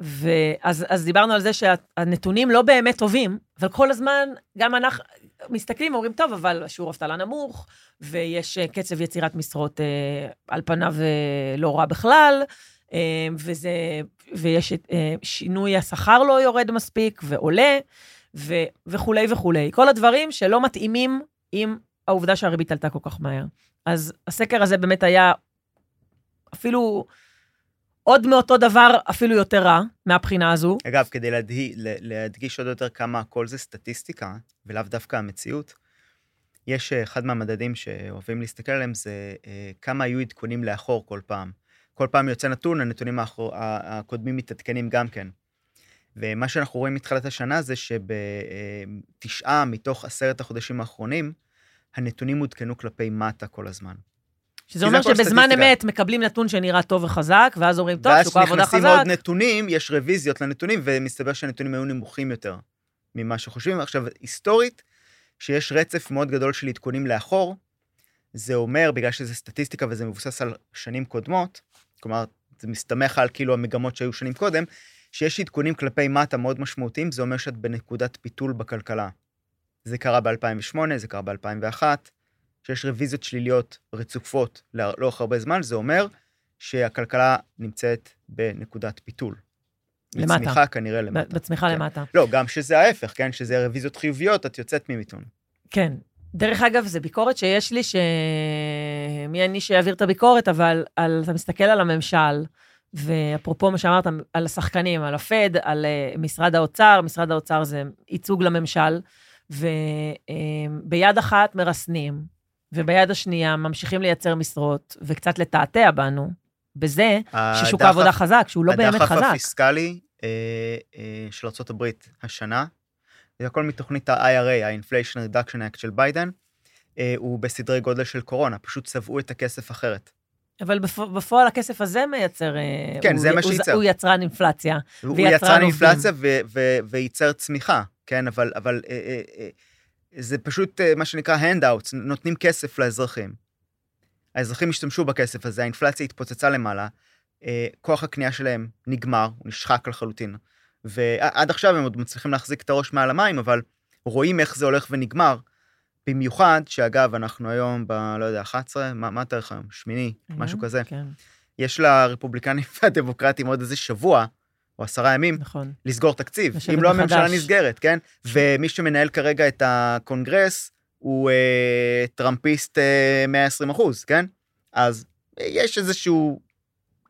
ואז אז דיברנו על זה שהנתונים לא באמת טובים, אבל כל הזמן, גם אנחנו מסתכלים ואומרים, טוב, אבל שיעור אבטלה נמוך, ויש אה, קצב יצירת משרות אה, על פניו אה, לא רע בכלל, וזה, ויש שינוי השכר לא יורד מספיק ועולה, ו, וכולי וכולי. כל הדברים שלא מתאימים עם העובדה שהריבית עלתה כל כך מהר. אז הסקר הזה באמת היה אפילו עוד מאותו דבר, אפילו יותר רע, מהבחינה הזו. אגב, כדי להדהי, ל- להדגיש עוד יותר כמה הכל זה סטטיסטיקה, ולאו דווקא המציאות, יש אה, אחד מהמדדים שאוהבים להסתכל עליהם, זה אה, כמה היו עדכונים לאחור כל פעם. כל פעם יוצא נתון, הנתונים האחור, הקודמים מתעדכנים גם כן. ומה שאנחנו רואים מתחילת השנה זה שבתשעה מתוך עשרת החודשים האחרונים, הנתונים עודכנו כלפי מטה כל הזמן. שזה אומר שבזמן. אמת מקבלים נתון שנראה טוב וחזק, ואז אומרים, טוב, ואז שוק העבודה כשנכנסים חזק. עוד נתונים, יש רוויזיות לנתונים, ומסתבר שהנתונים היו נמוכים יותר ממה שחושבים. עכשיו, היסטורית, שיש רצף מאוד גדול של עדכונים לאחור, זה אומר, בגלל שזה סטטיסטיקה וזה מבוסס על שנים קודמות, כלומר, זה מסתמך על כאילו המגמות שהיו שנים קודם, שיש עדכונים כלפי מטה מאוד משמעותיים, זה אומר שאת בנקודת פיתול בכלכלה. זה קרה ב-2008, זה קרה ב-2001, שיש רוויזיות שליליות רצופות לא- לאורך הרבה זמן, זה אומר שהכלכלה נמצאת בנקודת פיתול. למטה. צמיחה כנראה למטה. בצמיחה כן. למטה. לא, גם שזה ההפך, כן? שזה רוויזיות חיוביות, את יוצאת ממיתון. כן. דרך אגב, זו ביקורת שיש לי, שמי אני שיעביר את הביקורת, אבל על, אתה מסתכל על הממשל, ואפרופו מה שאמרת, על השחקנים, על הפד, על uh, משרד האוצר, משרד האוצר זה ייצוג לממשל, וביד אחת מרסנים, וביד השנייה ממשיכים לייצר משרות, וקצת לתעתע בנו, בזה ששוק הדחף- העבודה חזק, שהוא לא באמת הדחף חזק. הפיסקלי אה, אה, של ארה"ב השנה, זה הכל מתוכנית ה-IRA, ה-Inflation Reduction Act של ביידן, אה, הוא בסדרי גודל של קורונה, פשוט צבעו את הכסף אחרת. אבל בפ- בפועל הכסף הזה מייצר... אה, כן, הוא- זה מה שייצר. הוא יצרן אינפלציה. הוא יצרן. אינפלציה וייצר צמיחה, כן? אבל, אבל אה, אה, אה, זה פשוט אה, מה שנקרא handouts, נותנים כסף לאזרחים. האזרחים השתמשו בכסף הזה, האינפלציה התפוצצה למעלה, אה, כוח הקנייה שלהם נגמר, הוא נשחק לחלוטין. ועד עכשיו הם עוד מצליחים להחזיק את הראש מעל המים, אבל רואים איך זה הולך ונגמר. במיוחד שאגב, אנחנו היום ב... לא יודע, 11? מה, מה התאריך היום? שמיני, משהו כזה. כן, יש לרפובליקנים והדמוקרטים עוד איזה שבוע, או עשרה ימים, נכון. לסגור תקציב, אם לא הממשלה מחדש. נסגרת, כן? ומי שמנהל כרגע את הקונגרס הוא אה, טראמפיסט אה, 120 אחוז, כן? אז אה, יש איזשהו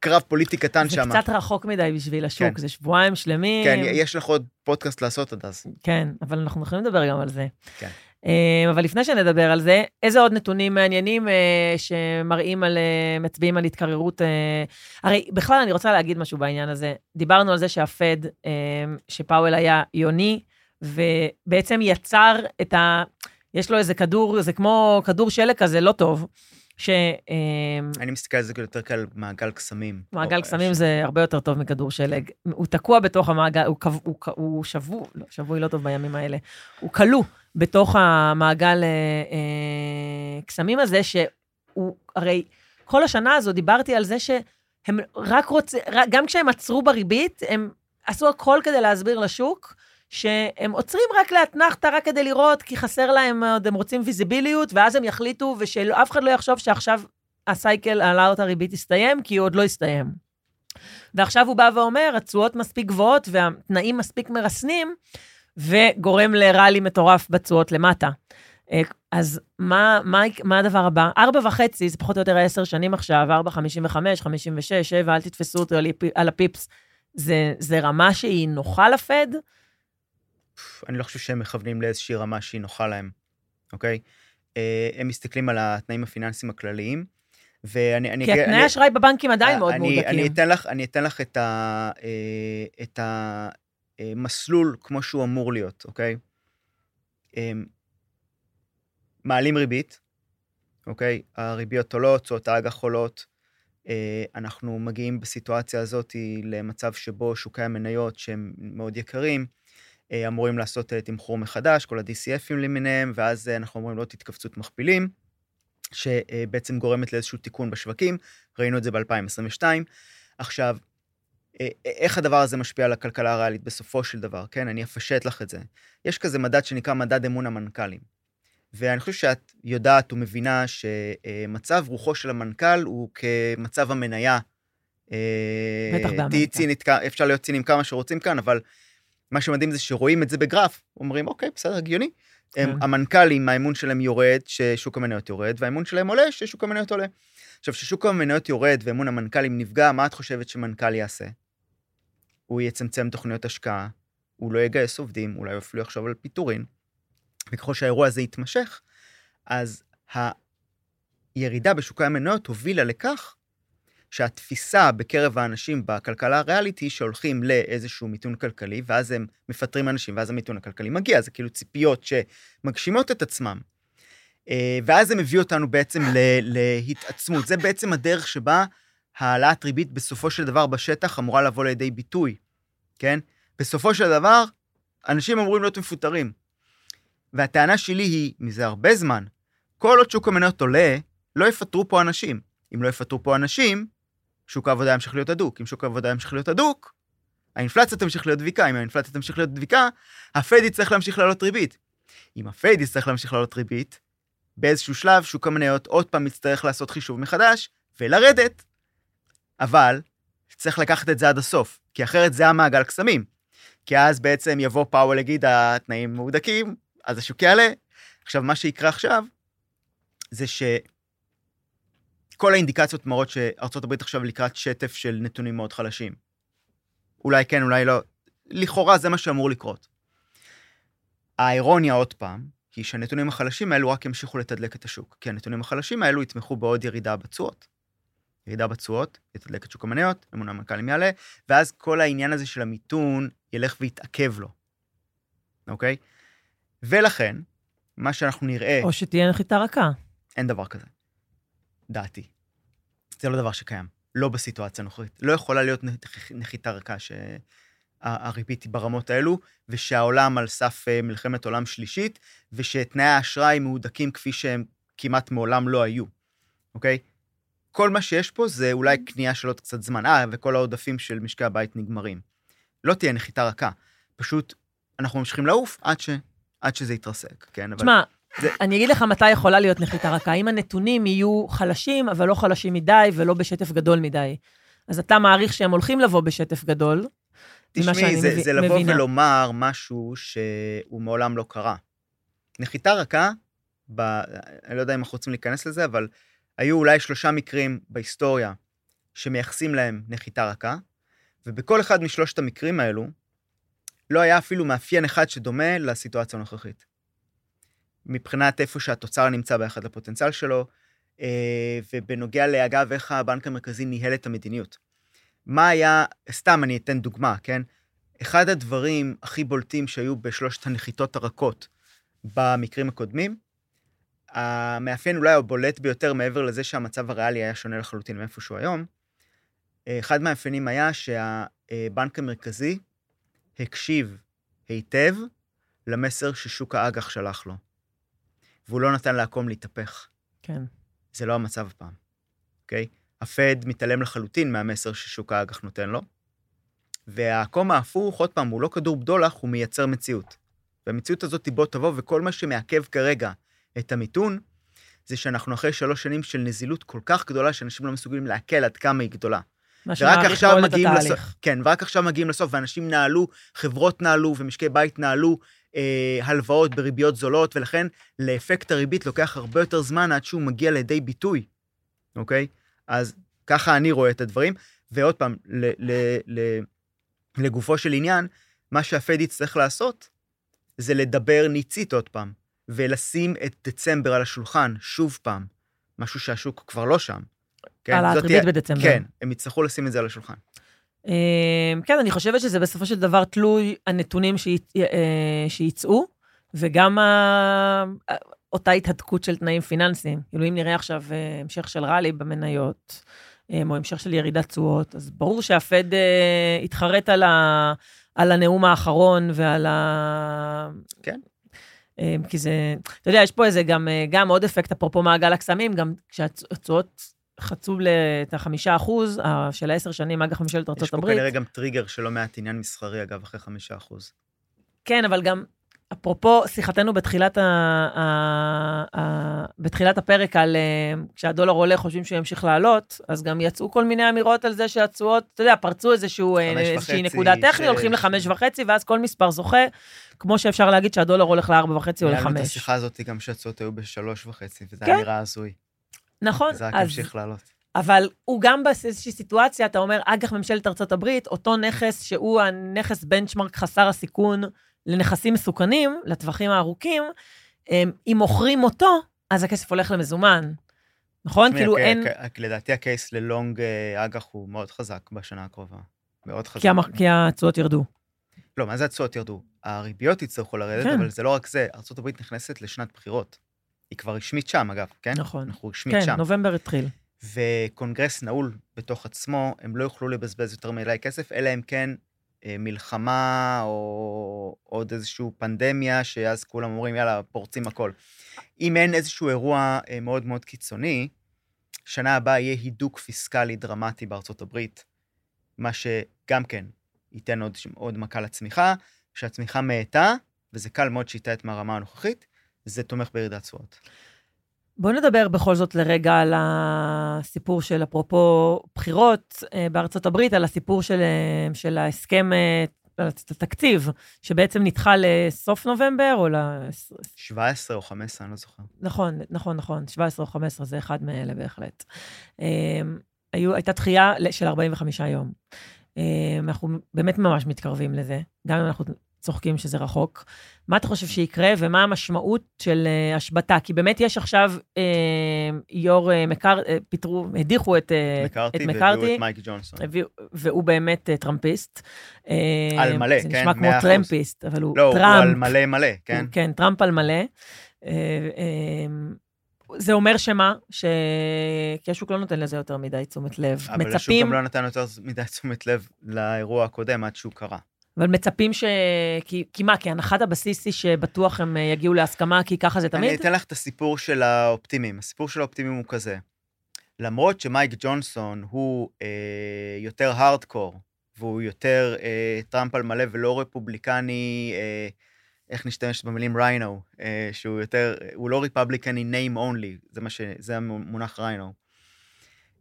קרב פוליטי קטן זה שם. קצת רחוק מדי בשביל השוק, כן. זה שבועיים שלמים. כן, יש לך עוד פודקאסט לעשות עד אז. כן, אבל אנחנו יכולים לדבר גם על זה. כן. אה, אבל לפני שנדבר על זה, איזה עוד נתונים מעניינים אה, שמראים על, אה, מצביעים על התקררות? הרי בכלל אני רוצה להגיד משהו בעניין הזה. דיברנו על זה שהפד, שפאוול היה יוני, ובעצם יצר את ה... יש לו איזה כדור, זה כמו כדור שלג כזה, לא טוב. ש... אני מסתכל על זה יותר כעל מעגל קסמים. מעגל קסמים זה הרבה יותר טוב מכדור שלג. הוא תקוע בתוך המעגל, הוא שבוי, לא, שבוי לא טוב בימים האלה. הוא כלוא בתוך המעגל אה, אה, קסמים הזה, שהוא, הרי כל השנה הזו דיברתי על זה שהם רק רוצים, גם כשהם עצרו בריבית, הם עשו הכל כדי להסביר לשוק. שהם עוצרים רק לאתנחתא, רק כדי לראות, כי חסר להם עוד, הם רוצים ויזיביליות, ואז הם יחליטו, ושאף אחד לא יחשוב שעכשיו הסייקל העלאת הריבית הסתיים, כי הוא עוד לא הסתיים. ועכשיו הוא בא ואומר, התשואות מספיק גבוהות והתנאים מספיק מרסנים, וגורם לראלי מטורף בתשואות למטה. אה, אז מה, מה, מה הדבר הבא? ארבע וחצי, זה פחות או יותר עשר שנים עכשיו, ארבע, חמישים וחמש, חמישים ושש, שבע, אל תתפסו אותי על, על הפיפס. זה, זה רמה שהיא נוחה לפד? אני לא חושב שהם מכוונים לאיזושהי רמה שהיא נוחה להם, אוקיי? אה, הם מסתכלים על התנאים הפיננסיים הכלליים, ואני... אני, כי אני- התנאי האשראי בבנקים עדיין מאוד אני, מהודקים. אני אתן לך, אני אתן לך את, ה, אה, את המסלול כמו שהוא אמור להיות, אוקיי? הם מעלים ריבית, אוקיי? הריביות עולות, תשואות האג"ח עולות. אה, אנחנו מגיעים בסיטואציה הזאת למצב שבו שוקי המניות, שהם מאוד יקרים, אה, אמורים לעשות אה, תמחור מחדש, כל ה-DCFים למיניהם, ואז אה, אנחנו אומרים לא תתכווצות מכפילים, שבעצם גורמת לאיזשהו תיקון בשווקים. ראינו את זה ב-2022. עכשיו, אה, איך הדבר הזה משפיע על הכלכלה הריאלית בסופו של דבר, כן? אני אפשט לך את זה. יש כזה מדד שנקרא מדד אמון המנכ"לים. ואני חושב שאת יודעת ומבינה שמצב רוחו של המנכ"ל הוא כמצב המניה. אה, בטח באמריקה. תהיי צינית, אפשר להיות ציניים כמה שרוצים כאן, אבל מה שמדהים זה שרואים את זה בגרף, אומרים, אוקיי, בסדר, הגיוני. הם, כן. המנכ"לים, האמון שלהם יורד, ששוק המניות יורד, והאמון שלהם עולה, ששוק המניות עולה. עכשיו, כששוק המניות יורד ואמון המנכ"לים נפגע, מה את חושבת שמנכ"ל יעשה? הוא יצמצם תוכניות השקעה, הוא לא יגייס עובדים, אולי אפילו יחשוב על פיטורין, וככל שהאירוע הזה יתמשך, אז הירידה בשוקי המניות הובילה לכך שהתפיסה בקרב האנשים בכלכלה הריאלית היא שהולכים לאיזשהו מיתון כלכלי, ואז הם מפטרים אנשים, ואז המיתון הכלכלי מגיע, זה כאילו ציפיות שמגשימות את עצמם. אה, ואז זה מביא אותנו בעצם להתעצמות. זה בעצם הדרך שבה העלאת ריבית בסופו של דבר בשטח אמורה לבוא לידי ביטוי, כן? בסופו של דבר, אנשים אמורים להיות מפוטרים. והטענה שלי היא, מזה הרבה זמן, כל עוד שוק המניות עולה, לא יפטרו פה אנשים. אם לא יפטרו פה אנשים, שוק העבודה ימשיך להיות הדוק. אם שוק העבודה ימשיך להיות הדוק, האינפלציה תמשיך להיות דביקה. אם האינפלציה תמשיך להיות דביקה, הפד יצטרך להמשיך לעלות ריבית. אם הפד יצטרך להמשיך לעלות ריבית, באיזשהו שלב שוק המניות עוד פעם יצטרך לעשות חישוב מחדש ולרדת. אבל צריך לקחת את זה עד הסוף, כי אחרת זה המעגל קסמים. כי אז בעצם יבוא פאוול יגיד, התנאים מהודקים, אז השוק יעלה. עכשיו, מה שיקרה עכשיו, זה שכל האינדיקציות מראות שארצות הברית עכשיו לקראת שטף של נתונים מאוד חלשים. אולי כן, אולי לא. לכאורה זה מה שאמור לקרות. האירוניה עוד פעם, היא שהנתונים החלשים האלו רק ימשיכו לתדלק את השוק, כי הנתונים החלשים האלו יתמכו בעוד ירידה בתשואות. ירידה בתשואות, יתדלק את שוק המניות, אמון המנכ"לים יעלה, ואז כל העניין הזה של המיתון ילך ויתעכב לו, אוקיי? ולכן, מה שאנחנו נראה, או שתהיה נחיתה רכה. אין דבר כזה. דעתי. זה לא דבר שקיים. לא בסיטואציה הנוכחית. לא יכולה להיות נח- נחיתה רכה שהריבית היא ברמות האלו, ושהעולם על סף אה, מלחמת עולם שלישית, ושתנאי האשראי מהודקים כפי שהם כמעט מעולם לא היו, אוקיי? כל מה שיש פה זה אולי קנייה של עוד קצת זמן. אה, וכל העודפים של משקי הבית נגמרים. לא תהיה נחיתה רכה. פשוט אנחנו ממשיכים לעוף עד, ש... עד שזה יתרסק, כן? אבל... תשמע, זה- אני אגיד לך מתי יכולה להיות נחיתה רכה. אם הנתונים יהיו חלשים, אבל לא חלשים מדי ולא בשטף גדול מדי. אז אתה מעריך שהם הולכים לבוא בשטף גדול, תשמעי, זה, מבין- זה לבוא מבינה. ולומר משהו שהוא מעולם לא קרה. נחיתה רכה, ב... אני לא יודע אם אנחנו רוצים להיכנס לזה, אבל היו אולי שלושה מקרים בהיסטוריה שמייחסים להם נחיתה רכה, ובכל אחד משלושת המקרים האלו, לא היה אפילו מאפיין אחד שדומה לסיטואציה הנוכחית. מבחינת איפה שהתוצר נמצא ביחד לפוטנציאל שלו, אה, ובנוגע לאגב איך הבנק המרכזי ניהל את המדיניות. מה היה, סתם אני אתן דוגמה, כן? אחד הדברים הכי בולטים שהיו בשלושת הנחיתות הרכות במקרים הקודמים, המאפיין אולי הבולט ביותר מעבר לזה שהמצב הריאלי היה שונה לחלוטין מאיפה שהוא היום, אחד מהמאפיינים היה שהבנק המרכזי הקשיב היטב למסר ששוק האג"ח שלח לו, והוא לא נתן לעקום להתהפך. כן. זה לא המצב הפעם, אוקיי? הפד מתעלם לחלוטין מהמסר ששוק האג"ח נותן לו, והעקום ההפוך, עוד פעם, הוא לא כדור בדולח, הוא מייצר מציאות. והמציאות הזאת היא בוא תבוא, וכל מה שמעכב כרגע את המיתון, זה שאנחנו אחרי שלוש שנים של נזילות כל כך גדולה, שאנשים לא מסוגלים לעכל עד כמה היא גדולה. מה עכשיו מאוד את מגיעים התהליך. לסוף, כן, ורק עכשיו מגיעים לסוף, ואנשים נעלו, חברות נעלו, ומשקי בית נעלו אה, הלוואות בריביות זולות, ולכן לאפקט הריבית לוקח הרבה יותר זמן עד שהוא מגיע לידי ביטוי, אוקיי? אז ככה אני רואה את הדברים, ועוד פעם, ל, ל, ל, לגופו של עניין, מה שהפד יצטרך לעשות, זה לדבר ניצית עוד פעם, ולשים את דצמבר על השולחן שוב פעם, משהו שהשוק כבר לא שם. כן, העלאת זאת ריבית תהיה- בדצמבר. כן, הם יצטרכו לשים את זה על השולחן. אה, כן, אני חושבת שזה בסופו של דבר תלוי הנתונים אה, שיצאו, וגם ה- אותה התהדקות של תנאים פיננסיים. כאילו, אם נראה עכשיו אה, המשך של ראלי במניות, אה, או המשך של ירידת תשואות, אז ברור שהפד אה, התחרט על, ה, על הנאום האחרון ועל ה... כן. אה, כי זה, אתה יודע, יש פה איזה גם, אה, גם עוד אפקט, אפרופו מעגל הקסמים, גם כשהתשואות חצו את החמישה אחוז אה, של העשר שנים, אג"ח ממשלת יש ארצות פה הברית. כנראה גם טריגר של לא מעט עניין מסחרי, אגב, אחרי חמישה אחוז. כן, אבל גם, אפרופו שיחתנו בתחילת, ה, ה, ה, בתחילת הפרק על אה, כשהדולר עולה, חושבים שהוא ימשיך לעלות, אז גם יצאו כל מיני אמירות על זה שהתשואות, אתה יודע, פרצו איזשהו, אה, איזושהי וחצי, נקודה טכנית. הולכים לחמש וחצי, ואז כל מספר זוכה, כמו שאפשר להגיד שהדולר הולך לארבע וחצי או ניהלנו את לחמש. השיחה הזאת גם שהתשואות היו בשלוש וחצי, וזה כן. היה נראה הזוי. נכון, זה רק אז, המשיך לעלות. אבל הוא גם באיזושהי סיטואציה, אתה אומר, אג"ח ממשלת ארצות הברית, אותו נכס שהוא הנכס בנצ'מרק חסר הסיכון לנכסים מסוכנים, לטווחים הארוכים, אם מוכרים אותו, אז הכסף הולך למזומן. נכון? כאילו אין... לדעתי הקייס ללונג אה, אג"ח הוא מאוד חזק בשנה הקרובה. מאוד חזק. כי התשואות ירדו. לא, מה זה התשואות ירדו? הריביות יצטרכו לרדת, כן. אבל זה לא רק זה, ארה"ב נכנסת לשנת בחירות. היא כבר רשמית שם, אגב, כן? נכון. אנחנו רשמית כן, שם. נובמבר התחיל. וקונגרס נעול בתוך עצמו, הם לא יוכלו לבזבז יותר מדי כסף, אלא אם כן מלחמה או עוד איזושהי פנדמיה, שאז כולם אומרים, יאללה, פורצים הכל. אם אין איזשהו אירוע אה, מאוד מאוד קיצוני, שנה הבאה יהיה הידוק פיסקלי דרמטי בארצות הברית, מה שגם כן ייתן עוד, עוד מכה לצמיחה, כשהצמיחה מאטה, וזה קל מאוד שהיא תאט מהרמה הנוכחית, זה תומך בירידת תשואות. בואו נדבר בכל זאת לרגע על הסיפור של, אפרופו בחירות אה, בארצות הברית, על הסיפור של, אה, של ההסכם, אה, על התקציב, שבעצם נדחה לסוף נובמבר, או ל... 17 או 15, אני לא זוכר. נכון, נכון, נכון, 17 או 15, זה אחד מאלה בהחלט. אה, היו, הייתה דחייה של 45 יום. אה, אנחנו באמת ממש מתקרבים לזה, גם אם אנחנו צוחקים שזה רחוק. מה אתה חושב שיקרה, ומה המשמעות של אה, השבתה? כי באמת יש עכשיו אה, יו"ר אה, מקאר... אה, פיטרו, הדיחו את, אה, מקארתי, את והביאו מקארתי, את מייק ג'ונסון. הביאו- והוא באמת אה, טראמפיסט. אה, על מלא, זה כן, נשמע כמו. טראמפיסט, אבל הוא לא, הוא טראמפ. על מלא מלא, כן? כן, טראמפ על מלא. אה, אה, זה אומר שמה? ש... כי השוק לא נותן לזה יותר מדי תשומת לב. אבל השוק מצפים, גם לא נתן יותר מדי תשומת לב לאירוע הקודם עד שהוא קרה. אבל מצפים ש... כי, כי מה, כי הנחת הבסיס היא שבטוח הם אה, יגיעו להסכמה, כי ככה זה אני תמיד? אתן לך את הסיפור של האופטימים. הסיפור של האופטימים הוא כזה. למרות שמייק ג'ונסון הוא אה, יותר הארדקור, והוא יותר אה, טראמפ על מלא ולא רפובליקני, אה, איך נשתמש במילים ריינו, אה, שהוא יותר, הוא לא רפובליקני name only, זה מה ש... זה המונח ריינו.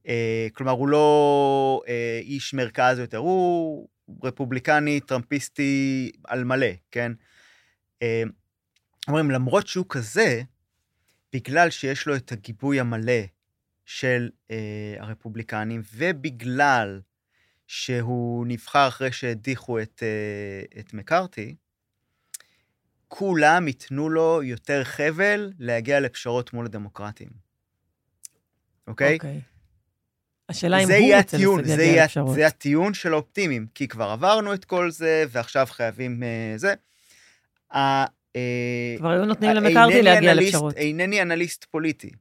אה, כלומר, הוא לא אה, איש מרכז יותר, הוא רפובליקני, טראמפיסטי על מלא, כן? אה, אומרים, למרות שהוא כזה, בגלל שיש לו את הגיבוי המלא של אה, הרפובליקנים, ובגלל שהוא נבחר אחרי שהדיחו את, אה, את מקארתי, כולם ייתנו לו יותר חבל להגיע לפשרות מול הדמוקרטים. אוקיי? אוקיי. השאלה אם הוא רוצה להגיע לפשרות. זה הטיעון של האופטימיים, כי כבר עברנו את כל זה, ועכשיו חייבים אה, זה. אה, כבר היו נותנים אינני למקארתי להגיע לפשרות. אינני אנליסט פוליטי,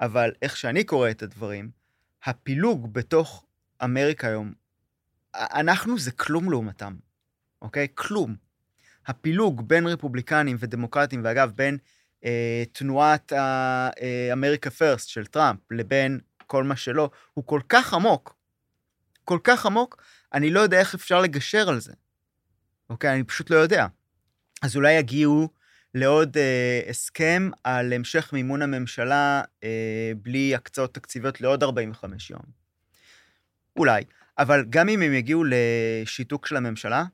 אבל איך שאני קורא את הדברים, הפילוג בתוך אמריקה היום, אנחנו זה כלום לעומתם, אוקיי? כלום. הפילוג בין רפובליקנים ודמוקרטים, ואגב, בין אה, תנועת האמריקה פרסט של טראמפ לבין כל מה שלא, הוא כל כך עמוק, כל כך עמוק, אני לא יודע איך אפשר לגשר על זה. אוקיי? אני פשוט לא יודע. אז אולי יגיעו לעוד אה, הסכם על המשך מימון הממשלה אה, בלי הקצאות תקציביות לעוד 45 יום. אולי. אבל גם אם הם יגיעו לשיתוק של הממשלה,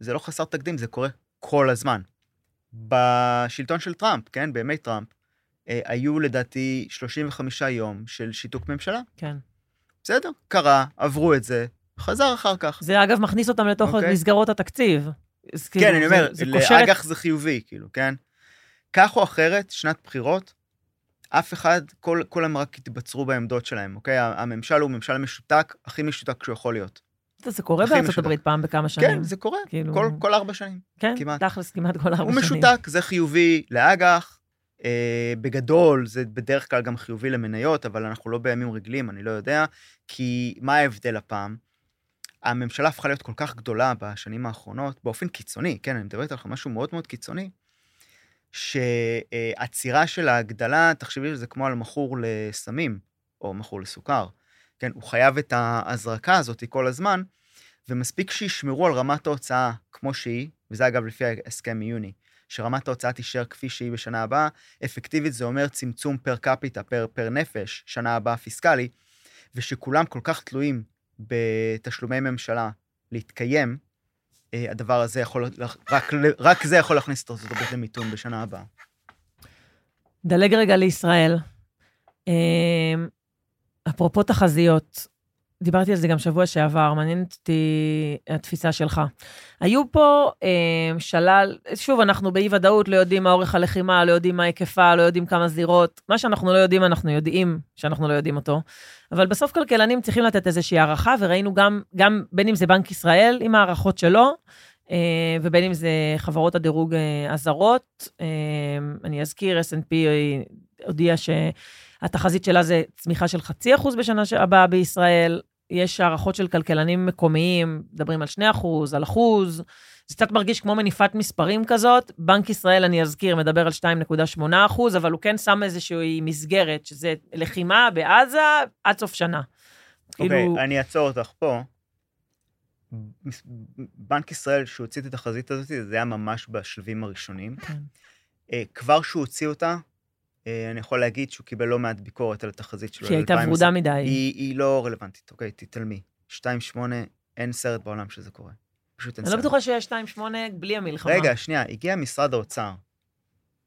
זה לא חסר תקדים, זה קורה כל הזמן. בשלטון של טראמפ, כן, בימי טראמפ, היו לדעתי 35 יום של שיתוק ממשלה. כן. בסדר, קרה, עברו את זה, חזר אחר כך. זה אגב מכניס אותם לתוך אוקיי. מסגרות התקציב. אז כאילו, כן, אני אומר, זה, זה קושר את... לאג"ח זה חיובי, כאילו, כן? כך או אחרת, שנת בחירות, אף אחד, כל, כולם רק התבצרו בעמדות שלהם, אוקיי? הממשל הוא ממשל משותק, הכי משותק שהוא יכול להיות. זה קורה בארצות. הברית פעם בכמה שנים. כן, זה קורה, כאילו- כל, כל ארבע שנים. כן, כמעט. תכלס כמעט כל ארבע הוא שנים. משותק, זה חיובי לאג"ח. אה, בגדול, זה בדרך כלל גם חיובי למניות, אבל אנחנו לא בימים רגילים, אני לא יודע. כי מה ההבדל הפעם? הממשלה הפכה להיות כל כך גדולה בשנים האחרונות, באופן קיצוני, כן, אני מדבר איתך על משהו מאוד מאוד קיצוני, שעצירה של ההגדלה, תחשבי שזה כמו על מכור לסמים, או מכור לסוכר. כן, הוא חייב את ההזרקה הזאת כל הזמן, ומספיק שישמרו על רמת ההוצאה כמו שהיא, וזה אגב לפי ההסכם מיוני, שרמת ההוצאה תישאר כפי שהיא בשנה הבאה, אפקטיבית זה אומר צמצום פר קפיטה, פר, פר נפש, שנה הבאה פיסקלי, ושכולם כל כך תלויים בתשלומי ממשלה להתקיים, אה, הדבר הזה יכול, רק, רק זה יכול להכניס את ארצות הברית למיתון בשנה הבאה. דלג רגע לישראל. אה, אפרופו תחזיות, דיברתי על זה גם שבוע שעבר, מעניינת אותי התפיסה שלך. היו פה אה, שלל, שוב, אנחנו באי-ודאות, לא יודעים מה אורך הלחימה, לא יודעים מה היקפה, לא יודעים כמה זירות. מה שאנחנו לא יודעים, אנחנו יודעים שאנחנו לא יודעים אותו. אבל בסוף כלכלנים צריכים לתת איזושהי הערכה, וראינו גם, גם בין אם זה בנק ישראל עם הערכות שלו, אה, ובין אם זה חברות הדירוג אה, הזרות. אה, אני אזכיר, S&P הודיעה שהתחזית שלה זה צמיחה של חצי אחוז בשנה הבאה בישראל. יש הערכות של כלכלנים מקומיים, מדברים על 2 אחוז, על אחוז. זה קצת מרגיש כמו מניפת מספרים כזאת. בנק ישראל, אני אזכיר, מדבר על 2.8 אחוז, אבל הוא כן שם איזושהי מסגרת, שזה לחימה בעזה עד סוף שנה. אוקיי, כאילו- אני אעצור אותך פה. בנק ישראל, שהוא הוציא את התחזית הזאת, זה היה ממש בשלבים הראשונים. כן. אה, כבר שהוא הוציא אותה, אני יכול להגיד שהוא קיבל לא מעט ביקורת על התחזית שלו. שהיא הייתה ל-2020. ורודה מדי. היא, היא לא רלוונטית, אוקיי? תתעלמי. 2.8, אין סרט בעולם שזה קורה. פשוט אין אני סרט. לא בטוחה שיש 2.8 בלי המלחמה. רגע, שנייה, הגיע משרד האוצר.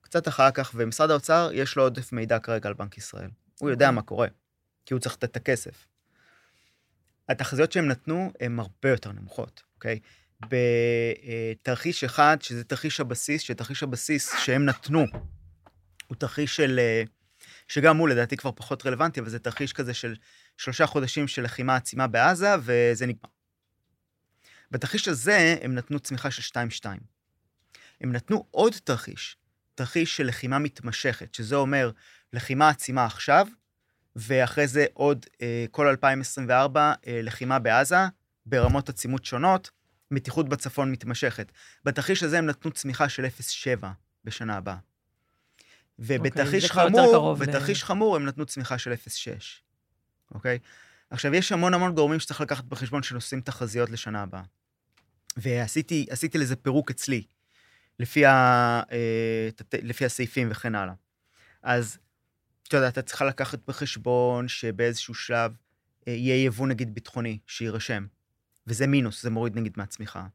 קצת אחר כך, ומשרד האוצר, יש לו עודף מידע כרגע על בנק ישראל. הוא יודע אוקיי. מה קורה, כי הוא צריך לתת את הכסף. התחזיות שהם נתנו הן הרבה יותר נמוכות, אוקיי? בתרחיש אחד, שזה תרחיש הבסיס, שתרחיש הבסיס שהם נתנו, הוא תרחיש של... אה, שגם הוא לדעתי כבר פחות רלוונטי, אבל זה תרחיש כזה של שלושה חודשים של לחימה עצימה בעזה, וזה נגמר. בתרחיש הזה הם נתנו צמיחה של 2-2. הם נתנו עוד תרחיש, תרחיש של לחימה מתמשכת, שזה אומר לחימה עצימה עכשיו, ואחרי זה עוד אה, כל 2024 אה, לחימה בעזה, ברמות עצימות שונות, מתיחות בצפון מתמשכת. בתרחיש הזה הם נתנו צמיחה של 0.7 בשנה הבאה. ובתרחיש יותר חמור, קרוב ל- בתרחיש חמור הם נתנו צמיחה של 0.6, אוקיי? עכשיו, יש המון המון גורמים שצריך לקחת בחשבון שעושים תחזיות לשנה הבאה. ועשיתי עשיתי לזה פירוק אצלי, לפי, ה, אה, לפי הסעיפים וכן הלאה. אז, אתה יודע, אתה צריכה לקחת בחשבון שבאיזשהו שלב אה, יהיה יבוא נגיד ביטחוני שיירשם, וזה מינוס, זה מוריד נגיד מהצמיחה.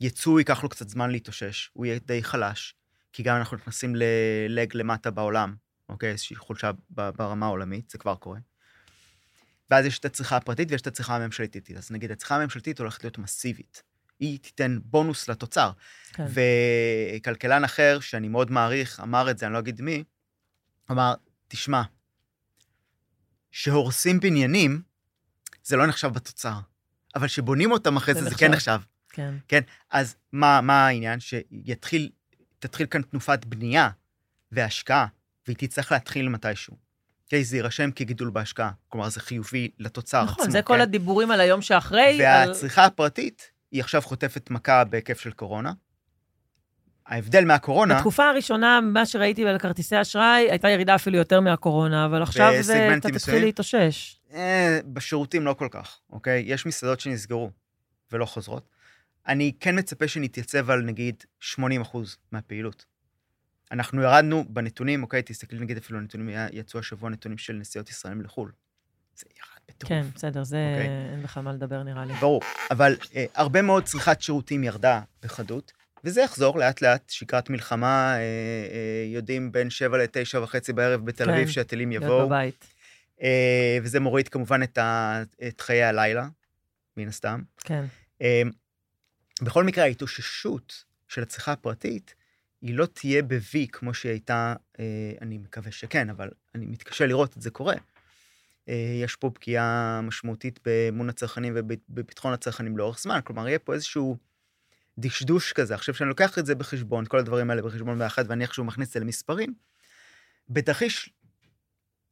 יצוא ייקח לו קצת זמן להתאושש, הוא יהיה די חלש, כי גם אנחנו נכנסים ללג למטה בעולם, אוקיי? איזושהי חולשה ברמה העולמית, זה כבר קורה. ואז יש את הצריכה הפרטית ויש את הצריכה הממשלתית. אז נגיד, הצריכה הממשלתית הולכת להיות מסיבית. היא תיתן בונוס לתוצר. כן. וכלכלן אחר, שאני מאוד מעריך, אמר את זה, אני לא אגיד מי, אמר, תשמע, שהורסים בניינים, זה לא נחשב בתוצר, אבל שבונים אותם אחרי זה זה, זה. כן נחשב. כן. כן, אז מה, מה העניין? שיתחיל, תתחיל כאן תנופת בנייה והשקעה, והיא תצטרך להתחיל מתישהו. אוקיי, זה יירשם כגידול בהשקעה, כלומר זה חיובי לתוצר נכון, עצמו. זה כל כן? הדיבורים על היום שאחרי. על- והצריכה הפרטית, היא עכשיו חוטפת מכה בהיקף של קורונה. ההבדל מהקורונה, בתקופה הראשונה, מה שראיתי על כרטיסי אשראי, הייתה ירידה אפילו יותר מהקורונה, אבל עכשיו זה, אתה תתחיל? להתאושש. אה, בשירותים לא כל כך, אוקיי? יש מסעדות שנסגרו ולא חוזרות. אני כן מצפה שנתייצב על נגיד 80 אחוז מהפעילות. אנחנו ירדנו בנתונים, אוקיי, תסתכלי נגיד אפילו נתונים, יצאו השבוע נתונים של נסיעות ישראלים לחו"ל. זה ירד בטירוף. כן, בסדר, זה אוקיי. אין בכלל מה לדבר נראה לי. ברור, אבל אה, הרבה מאוד צריכת שירותים ירדה בחדות, וזה יחזור לאט לאט, שגרת מלחמה, אה, אה, יודעים בין 7 ל-9 וחצי בערב בתל כן, אביב שהטילים להיות יבואו, בבית. אה, וזה מוריד כמובן את, ה, את חיי הלילה, מן הסתם. כן. בכל מקרה, ההתאוששות של הצריכה הפרטית, היא לא תהיה ב-V כמו שהיא הייתה, אה, אני מקווה שכן, אבל אני מתקשה לראות את זה קורה. אה, יש פה פגיעה משמעותית באמון הצרכנים ובביטחון הצרכנים לאורך זמן, כלומר, יהיה פה איזשהו דשדוש כזה. עכשיו, כשאני לוקח את זה בחשבון, כל הדברים האלה בחשבון ביחד, ואני איכשהו מכניס את זה למספרים, בתרחיש,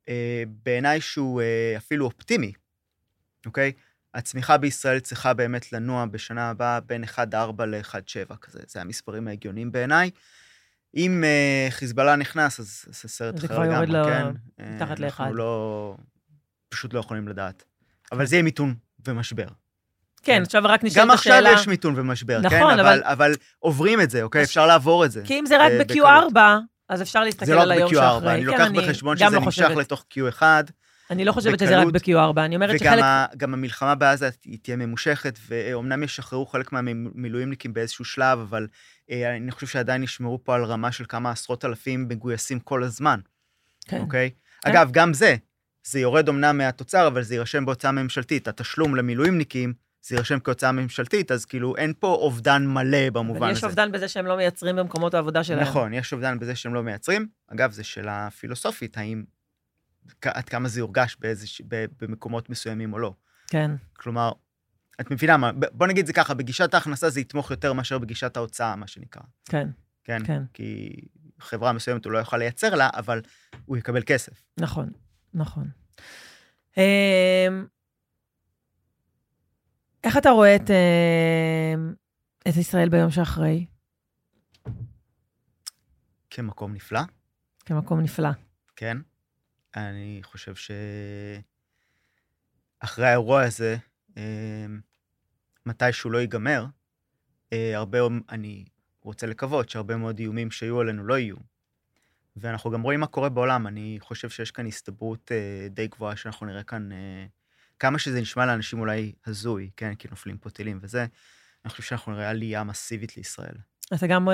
אה, בעיניי שהוא אפילו אופטימי, אוקיי? הצמיחה בישראל צריכה באמת לנוע בשנה הבאה בין 1.4 ל-1.7 כזה, זה המספרים ההגיוניים בעיניי. אם uh, חיזבאללה נכנס, אז זה סרט זה אחר לגמרי, לו כן. מתחת אה, לאחד. אנחנו לא... פשוט לא יכולים לדעת. אבל זה יהיה מיתון ומשבר. כן, עכשיו רק נשאלת גם עכשיו השאלה... יש מיתון ומשבר, כן? נכון, אבל, אבל- אבל עוברים את זה, אוקיי? אפשר לעבור את זה. כי אם זה רק אה, ב-Q4, אז אפשר להסתכל זה לא על רק היום ב-Q4, שאחרי. אני כן, לוקח בחשבון שזה לא נמשך. לתוך Q1, אני לא חושבת שזה רק בקלות. ב-Q4, אני אומרת וגם שחלק... ה, גם המלחמה בעזה היא תהיה ממושכת, ואומנם ישחררו חלק מהמילואימניקים באיזשהו שלב, אבל אה, אני חושב שעדיין ישמרו פה על רמה של כמה עשרות אלפים מגויסים כל הזמן, כן. אוקיי? כן. אגב, גם זה, זה יורד אמנם מהתוצר, אבל זה יירשם בהוצאה ממשלתית. התשלום למילואימניקים, זה יירשם כהוצאה ממשלתית, אז כאילו אין פה אובדן מלא במובן הזה. יש אובדן בזה שהם לא מייצרים במקומות העבודה שלהם. נכון, יש אובדן בזה שהם לא מייצרים. אגב, זו שאלה פילוסופית, האם, עד כמה זה יורגש באיזוש, במקומות מסוימים או לא. כן, כלומר, את מבינה מה, בוא נגיד זה ככה, בגישת ההכנסה זה יתמוך יותר מאשר בגישת ההוצאה, מה שנקרא. כן, כן? כן. כי חברה מסוימת הוא לא יוכל לייצר לה, אבל הוא יקבל כסף. נכון, נכון. אמ, איך אתה רואה את, אמ, את ישראל ביום שאחרי? כמקום נפלא, כמקום נפלא. כן? אני חושב שאחרי האירוע הזה, אה, מתי שהוא לא ייגמר, אה, הרבה, אני רוצה לקוות שהרבה מאוד איומים שהיו עלינו לא יהיו. ואנחנו גם רואים מה קורה בעולם, אני חושב שיש כאן הסתברות אה, די גבוהה שאנחנו נראה כאן, אה, כמה שזה נשמע לאנשים אולי הזוי, כן, כי נופלים פה טילים וזה, אני חושב שאנחנו נראה עלייה מסיבית לישראל. אתה גם,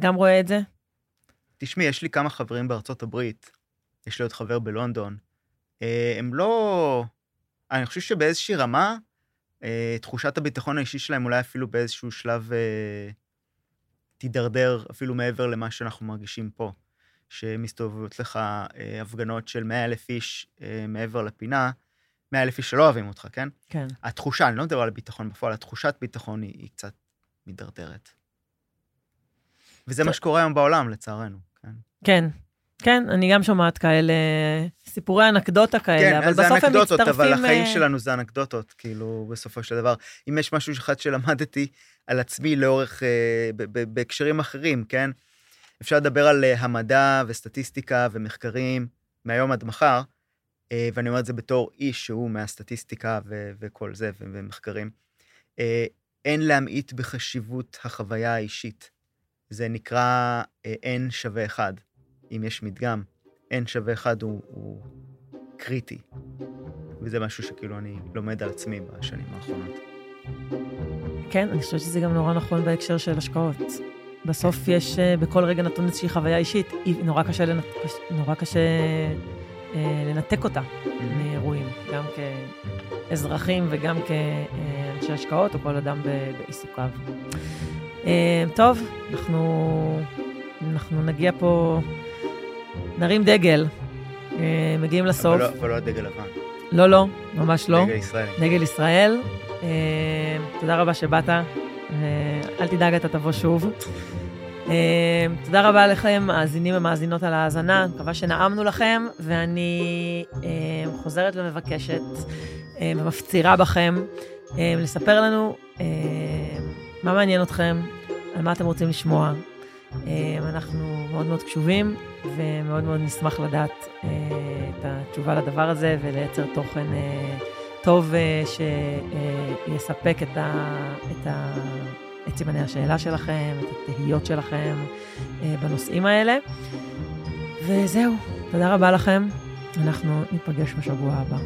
גם רואה את זה? תשמעי, יש לי כמה חברים בארצות הברית, יש לי עוד חבר בלונדון. אה, הם לא... אני חושב שבאיזושהי רמה, אה, תחושת הביטחון האישי שלהם אולי אפילו באיזשהו שלב אה, תידרדר אפילו מעבר למה שאנחנו מרגישים פה. שמסתובבות לך אה, הפגנות של 100 אלף איש אה, מעבר לפינה, 100 אלף איש שלא אוהבים אותך, כן? כן. התחושה, אני לא מדבר על ביטחון בפועל, התחושת ביטחון היא, היא קצת מידרדרת. וזה מה שקורה היום בעולם, לצערנו. כן, כן, כן, אני גם שומעת כאלה, סיפורי אנקדוטה כאלה, כן, אבל זה בסוף הם אנקדוטות, מצטרפים... אבל החיים אה, שלנו זה אנקדוטות, כאילו, בסופו של דבר. אם יש משהו אחד שלמדתי על עצמי לאורך, אה, בהקשרים אחרים, כן? אפשר לדבר על אה, המדע וסטטיסטיקה ומחקרים מהיום עד מחר, אה, ואני אומר את זה בתור איש שהוא מהסטטיסטיקה ו- וכל זה, ו- ומחקרים. אה, אין להמעיט בחשיבות החוויה האישית. זה נקרא אה, N שווה 1. אם יש מדגם, N שווה 1 הוא, הוא קריטי. וזה משהו שכאילו אני לומד על עצמי בשנים האחרונות. כן, אני חושבת שזה גם נורא נכון בהקשר של השקעות. בסוף יש אה, בכל רגע נתון איזושהי חוויה אישית, היא נורא קשה, לנ... נורא קשה אה, לנתק אותה מאירועים, גם כאזרחים וגם כאנשי אנשי השקעות או כל אדם בעיסוקיו. אה, טוב, אנחנו, אנחנו נגיע פה, נרים דגל, אה, מגיעים לסוף. אבל לא- אבל לא הדגל לבן, לא, לא, ממש לא. דגל ישראלי. דגל ישראל. אה, תודה רבה שבאת, אה, אל תדאג, אתה תבוא שוב. אה, תודה רבה לכם, מאזינים ומאזינות על ההאזנה, מקווה שנעמנו לכם, ואני חוזרת ומבקשת ומפצירה בכם לספר לנו מה מעניין אתכם, על מה אתם רוצים לשמוע. אה, אנחנו מאוד מאוד קשובים, ומאוד מאוד נשמח לדעת אה, את התשובה לדבר הזה ולייצר תוכן אה, טוב אה, שיספק את, ה, את, ה, את סימני השאלה שלכם, את התהיות שלכם אה, בנושאים האלה. וזהו, תודה רבה לכם, אנחנו ניפגש בשבוע הבא.